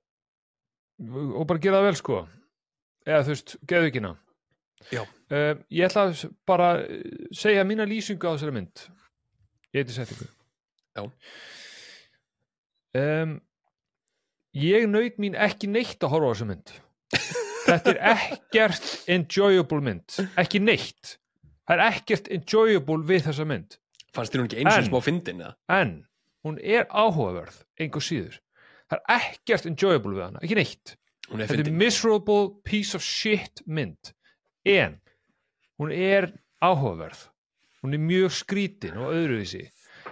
S2: Og bara gera það vel sko. Eða þú veist, geðvikina
S1: Já.
S2: um, Ég ætla að bara eh, segja mína lýsingu á þessari mynd. Ég heiti settingu
S1: Já.
S2: um, Ég naut mín ekki neitt að horfa á þessa mynd Þetta er ekkert enjoyable mynd Ekki neitt. Það er ekkert enjoyable við þessa mynd.
S1: Fannst þér hún ekki eins og smá fyndin,
S2: en hún er áhugaverð einhver síður. Það er ekkert enjoyable við hana, ekki neitt.
S1: Er
S2: þetta er miserable piece of shit mynd. En hún er áhugaverð. Hún er mjög skrítin og öðruvísi.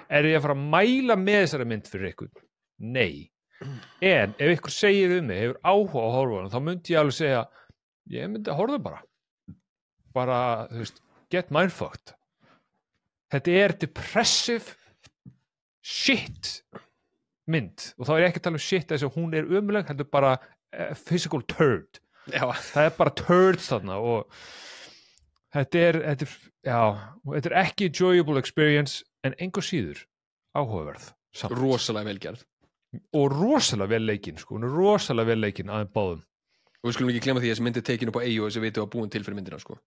S2: Er ég að fara að mæla með þessari mynd fyrir ykkur? Nei en ef ykkur segir um mig hefur áhuga á horfa þá myndi ég alveg segja ég myndi að horfa bara. Bara, þú veist, get mindfucked þetta er depressive shit mynd. Og þá er ég ekki að tala um shit þess að hún er ömuleg, heldur bara uh, physical turd.
S1: Já,
S2: það er bara turds þarna og þetta er, þetta er, já, þetta er ekki enjoyable experience en engur síður áhugaverð samt.
S1: rosalega velgerð
S2: og rosalega vel leikinn sko, hún er rosalega vel leikinn aðeins báðum.
S1: Og við skulum ekki glemma því að þessi mynd er tekin upp á eigu og þessi veitu að búin til fyrir myndina sko.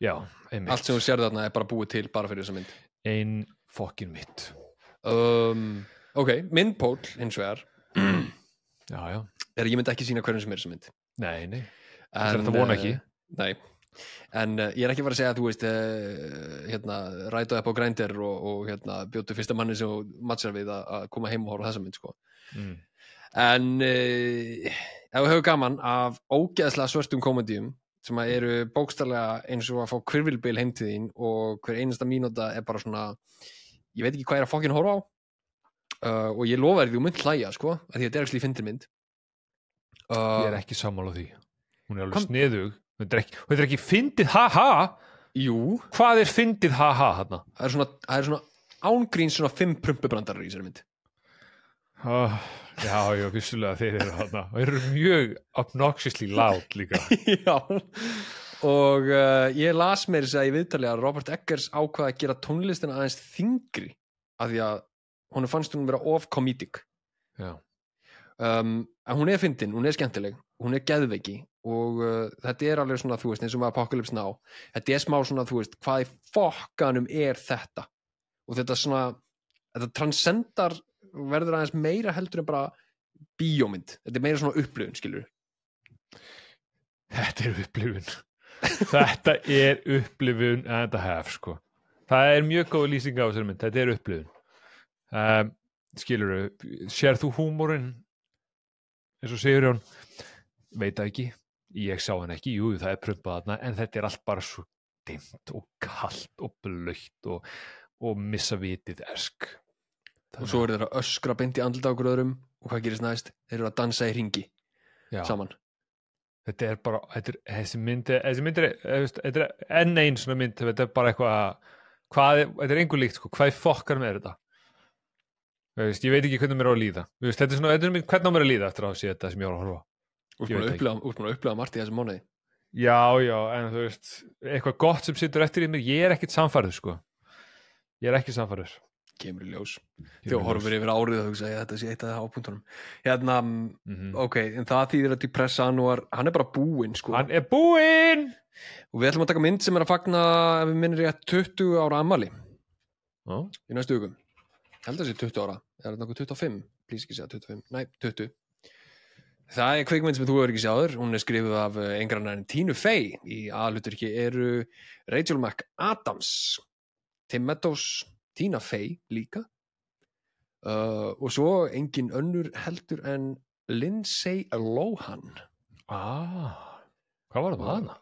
S2: já, einmitt,
S1: allt sem þú sér þarna er bara búið til bara fyrir þessa mynd.
S2: Ein fokkin mitt
S1: um, ok, myndpól hins vegar.
S2: Já, já,
S1: er ég myndi ekki sína hverjum sem er þessa mynd.
S2: Nei, nei.
S1: En,
S2: þetta vona ekki.
S1: eh, nei. En uh, ég er ekki að fara að segja að þú veist uh, hérna, ræta upp á grændir og, og hérna, bjótu fyrsta manni sem þú matchar við að, koma heim og horfa þessa mynd sko.
S2: Mm.
S1: en uh, ef við höfum gaman af ógeðslega svörtum komedíum sem eru bókstarlega eins og að fá kvirvilbil heim til þín og hver einasta mínúta er bara svona ég veit ekki hvað ég er að fokkin horfa á. Uh, og ég lofa þér því þú mynd hlæja sko, að því að þetta er ekki fyndir mynd. Uh,
S2: ég er ekki sammála því. Hún er alveg
S1: Kom-
S2: sniðug. Þetta er ekki, ekki fyndið ha-ha!
S1: Jú,
S2: hvað er fyndið ha-ha þarna?
S1: Það er svona, svona ángrín svona fimm prumpubrandarar í þessari mynd
S2: oh, já, já, vissulega þeir eru þarna. Og þeir eru mjög obnoxiously loud líka.
S1: Já. Og uh, ég las mér þess að í viðtali að Robert Eggers ákvaða að gera tónlistina aðeins þingri af því að hún fannst hún vera of comedic.
S2: Já,
S1: um, en hún er fyndin, hún er skemmtileg hún er geðveiki og uh, þetta er alveg svona, þú veist, eins og með Apocalypse Now. Þetta er smá svona, þú veist, hvað í fokkanum er þetta? Og þetta svona, þetta transcendar verður aðeins meira heldur en bara bíómynd, þetta er meira svona upplöfun, skilur
S2: þetta er upplifun. Þetta er upplifun and a half sko. Það er mjög góð lýsing á þessari mynd. Þetta er upplifun. Um, skilur sér þú húmórin eins og segur Jón veit ekki, ég sá hann ekki. Jú, það er prumpað þarna, en þetta er allt bara svo dimmt og kallt og blöytt og, og missa vitið ersk
S1: og svo eru þeir að öskra beint í andlita okkur öðrum og hvað gerist næst? Þeir eru að dansa í ringi
S2: Já.
S1: saman
S2: þetta er bara þetta er, þessi mynd er, þessi mynd er, þetta er enn einn svona mynd þetta er bara eitthvað hvað, þetta er einhver líkt sko, hvað fokkar með þetta veist, ég veit ekki hvernig mér á að líða veist, þetta er svona, þetta er mynd, hvernig á mér að líða eftir að sé þetta sem ég að horfa á.
S1: Að búin að upplega margt í þessum mánuði
S2: já, já, en þú veist eitthvað gott sem situr eftir í mér, ég er ekkit samfærður sko, ég er
S1: kemur í ljós.
S2: Ljós.
S1: horfir yfir árið og hugsa að þetta sé eitt af það ápuntunum hérna,
S2: Mhm.
S1: ok, en það þýðir að depressa janúar, hann er bara búinn sko.
S2: Hann er búinn!
S1: Og við ætlum að taka mynd sem er að fagna ef við minnir rétt 20 ára ammali
S2: já,
S1: í næstu vikum. Held að það sé 20 ára, er þetta nokkuð 25 plís ekki segja 25, nei 20 það er kveikmynd sem þú hefur ekki sjáður hún er skrifuð af engranarinn Tínu Fey. Í aðluturki eru Rachel McAdams Tim Meadows, Tina Fey líka. Uh, og svo engin önnur heldur en Lindsay Lohan.
S2: Ah, hvað var það með hana?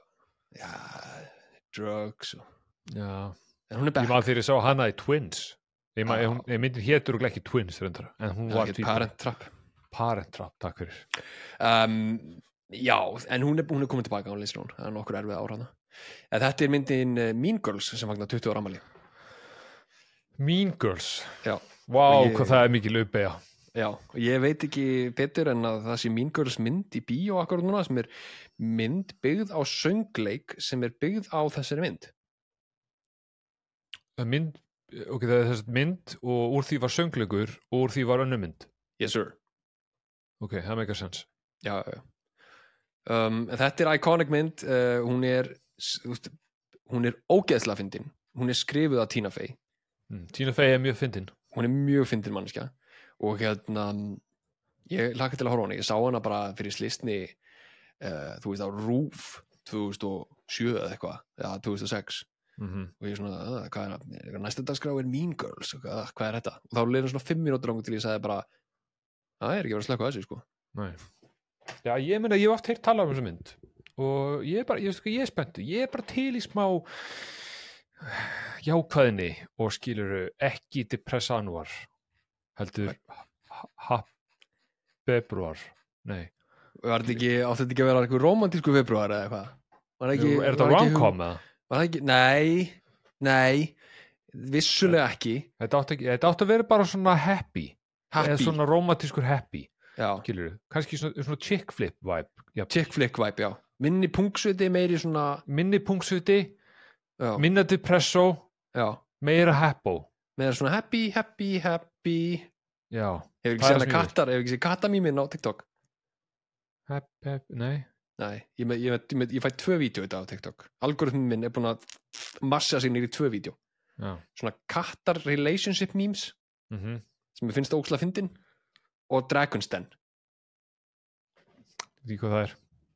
S1: já, drugs og...
S2: já, ég man þegar ég sá hana í Twins. Ég, man, hún, ég myndi hétur ekki Twins reyndar, en hún var tvíburi.
S1: Parent Trap.
S2: Parent Trap, takk fyrir.
S1: Um, já, en hún er, hún er komin tilbaka á Lindsay það er nokkur erfið ára hana en þetta er myndin uh, Mean Girls sem fagnar 20 ára amali
S2: Mean Girls.
S1: Já,
S2: Vá,
S1: ég-
S2: hvað það er mikið löpbeja
S1: já, og ég veit ekki betur en að það sé Mean Girls mynd í bíó akkur núna sem er mynd byggð á söngleik sem er byggð á þessari mynd.
S2: Mynd, ok, það er þess mynd og úr því var söngleikur og úr því var önnur mynd.
S1: Yes sir.
S2: Ok, það meikar sens
S1: já, já. Um, þetta er iconic mynd uh, hún er hún er ógeðslega fyndin. Hún er skrifuð af Tina Fey.
S2: Tina Fey er mjög fyndin.
S1: Hún er mjög fyndin mannskja og hérna ég laka til að horfa hana, ég sá hana bara fyrir slistni uh, þú veist á Rúf 2007 eða eitthvað, eða 2006
S2: mm -hmm.
S1: og ég er svona, "Ah, hvað er það næsta dagskrá er Mean Girls, og hvað, er þetta? Og þá leður svona 5 mínútur langur til ég sagði bara það er ekki verið að slökka á þessu sko.
S2: Nei. Já, ég meina, ég hef oft heyrt tala um þessa mynd. Og ég er bara, ég, veist hvað, ég er spenntu ég er bara til í smá jákvæðinni og skiluru ekki depressanúar heldur ha- ha- februar nei,
S1: átti þetta ekki að vera eitthvað romantísku februar eða eitthvað? Var ekki,
S2: er þetta rom-com eða?
S1: Nei, nei, vissulega ekki.
S2: Þetta átti, ekki, þetta átti að vera bara svona happy,
S1: Happy,
S2: eða svona romantískur happy skiluru, kannski svona, svona chick flip vibe
S1: Chick flick vibe, já. Minni pungsviti, meiri svona,
S2: minni pungsviti,
S1: já,
S2: minna depresso
S1: já.
S2: meira happy
S1: Meira svona happy, happy, happy.
S2: já,
S1: Hefur ekki séð hana
S2: ég
S1: kattar, hefur ekki séð kattamímin á TikTok?
S2: happy, happy nei
S1: Nei, ég, ég, með, ég, ég fæ tvö vídeo þetta á TikTok. Algoritmin minn er búin að massa sér nýri tvö vídeo.
S2: já,
S1: Svona kattar relationship memes
S2: mhm
S1: sem ég finnst óksla fyndin og Dragon's Den.
S2: því hvað það er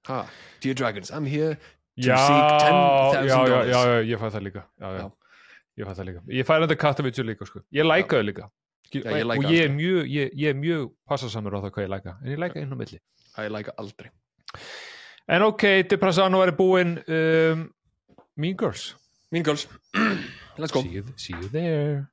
S1: Ha, Dear Dragons, I'm here
S2: já,
S1: seek
S2: já,
S1: $10,000
S2: já, já, ég fæ það líka. Já, já. Ég fæ það líka. Ég fæ þetta kattavitsur líka sko. ég læka þau líka.
S1: Ég læka
S2: og ég er mjög, ég, ég er mjög passasamur á það hvað ég læka en ég læka inn á milli.
S1: Ég læka aldrei.
S2: en ok, Depressano er búinn um, Mean Girls.
S1: Mean Girls, let's go.
S2: see you, see you there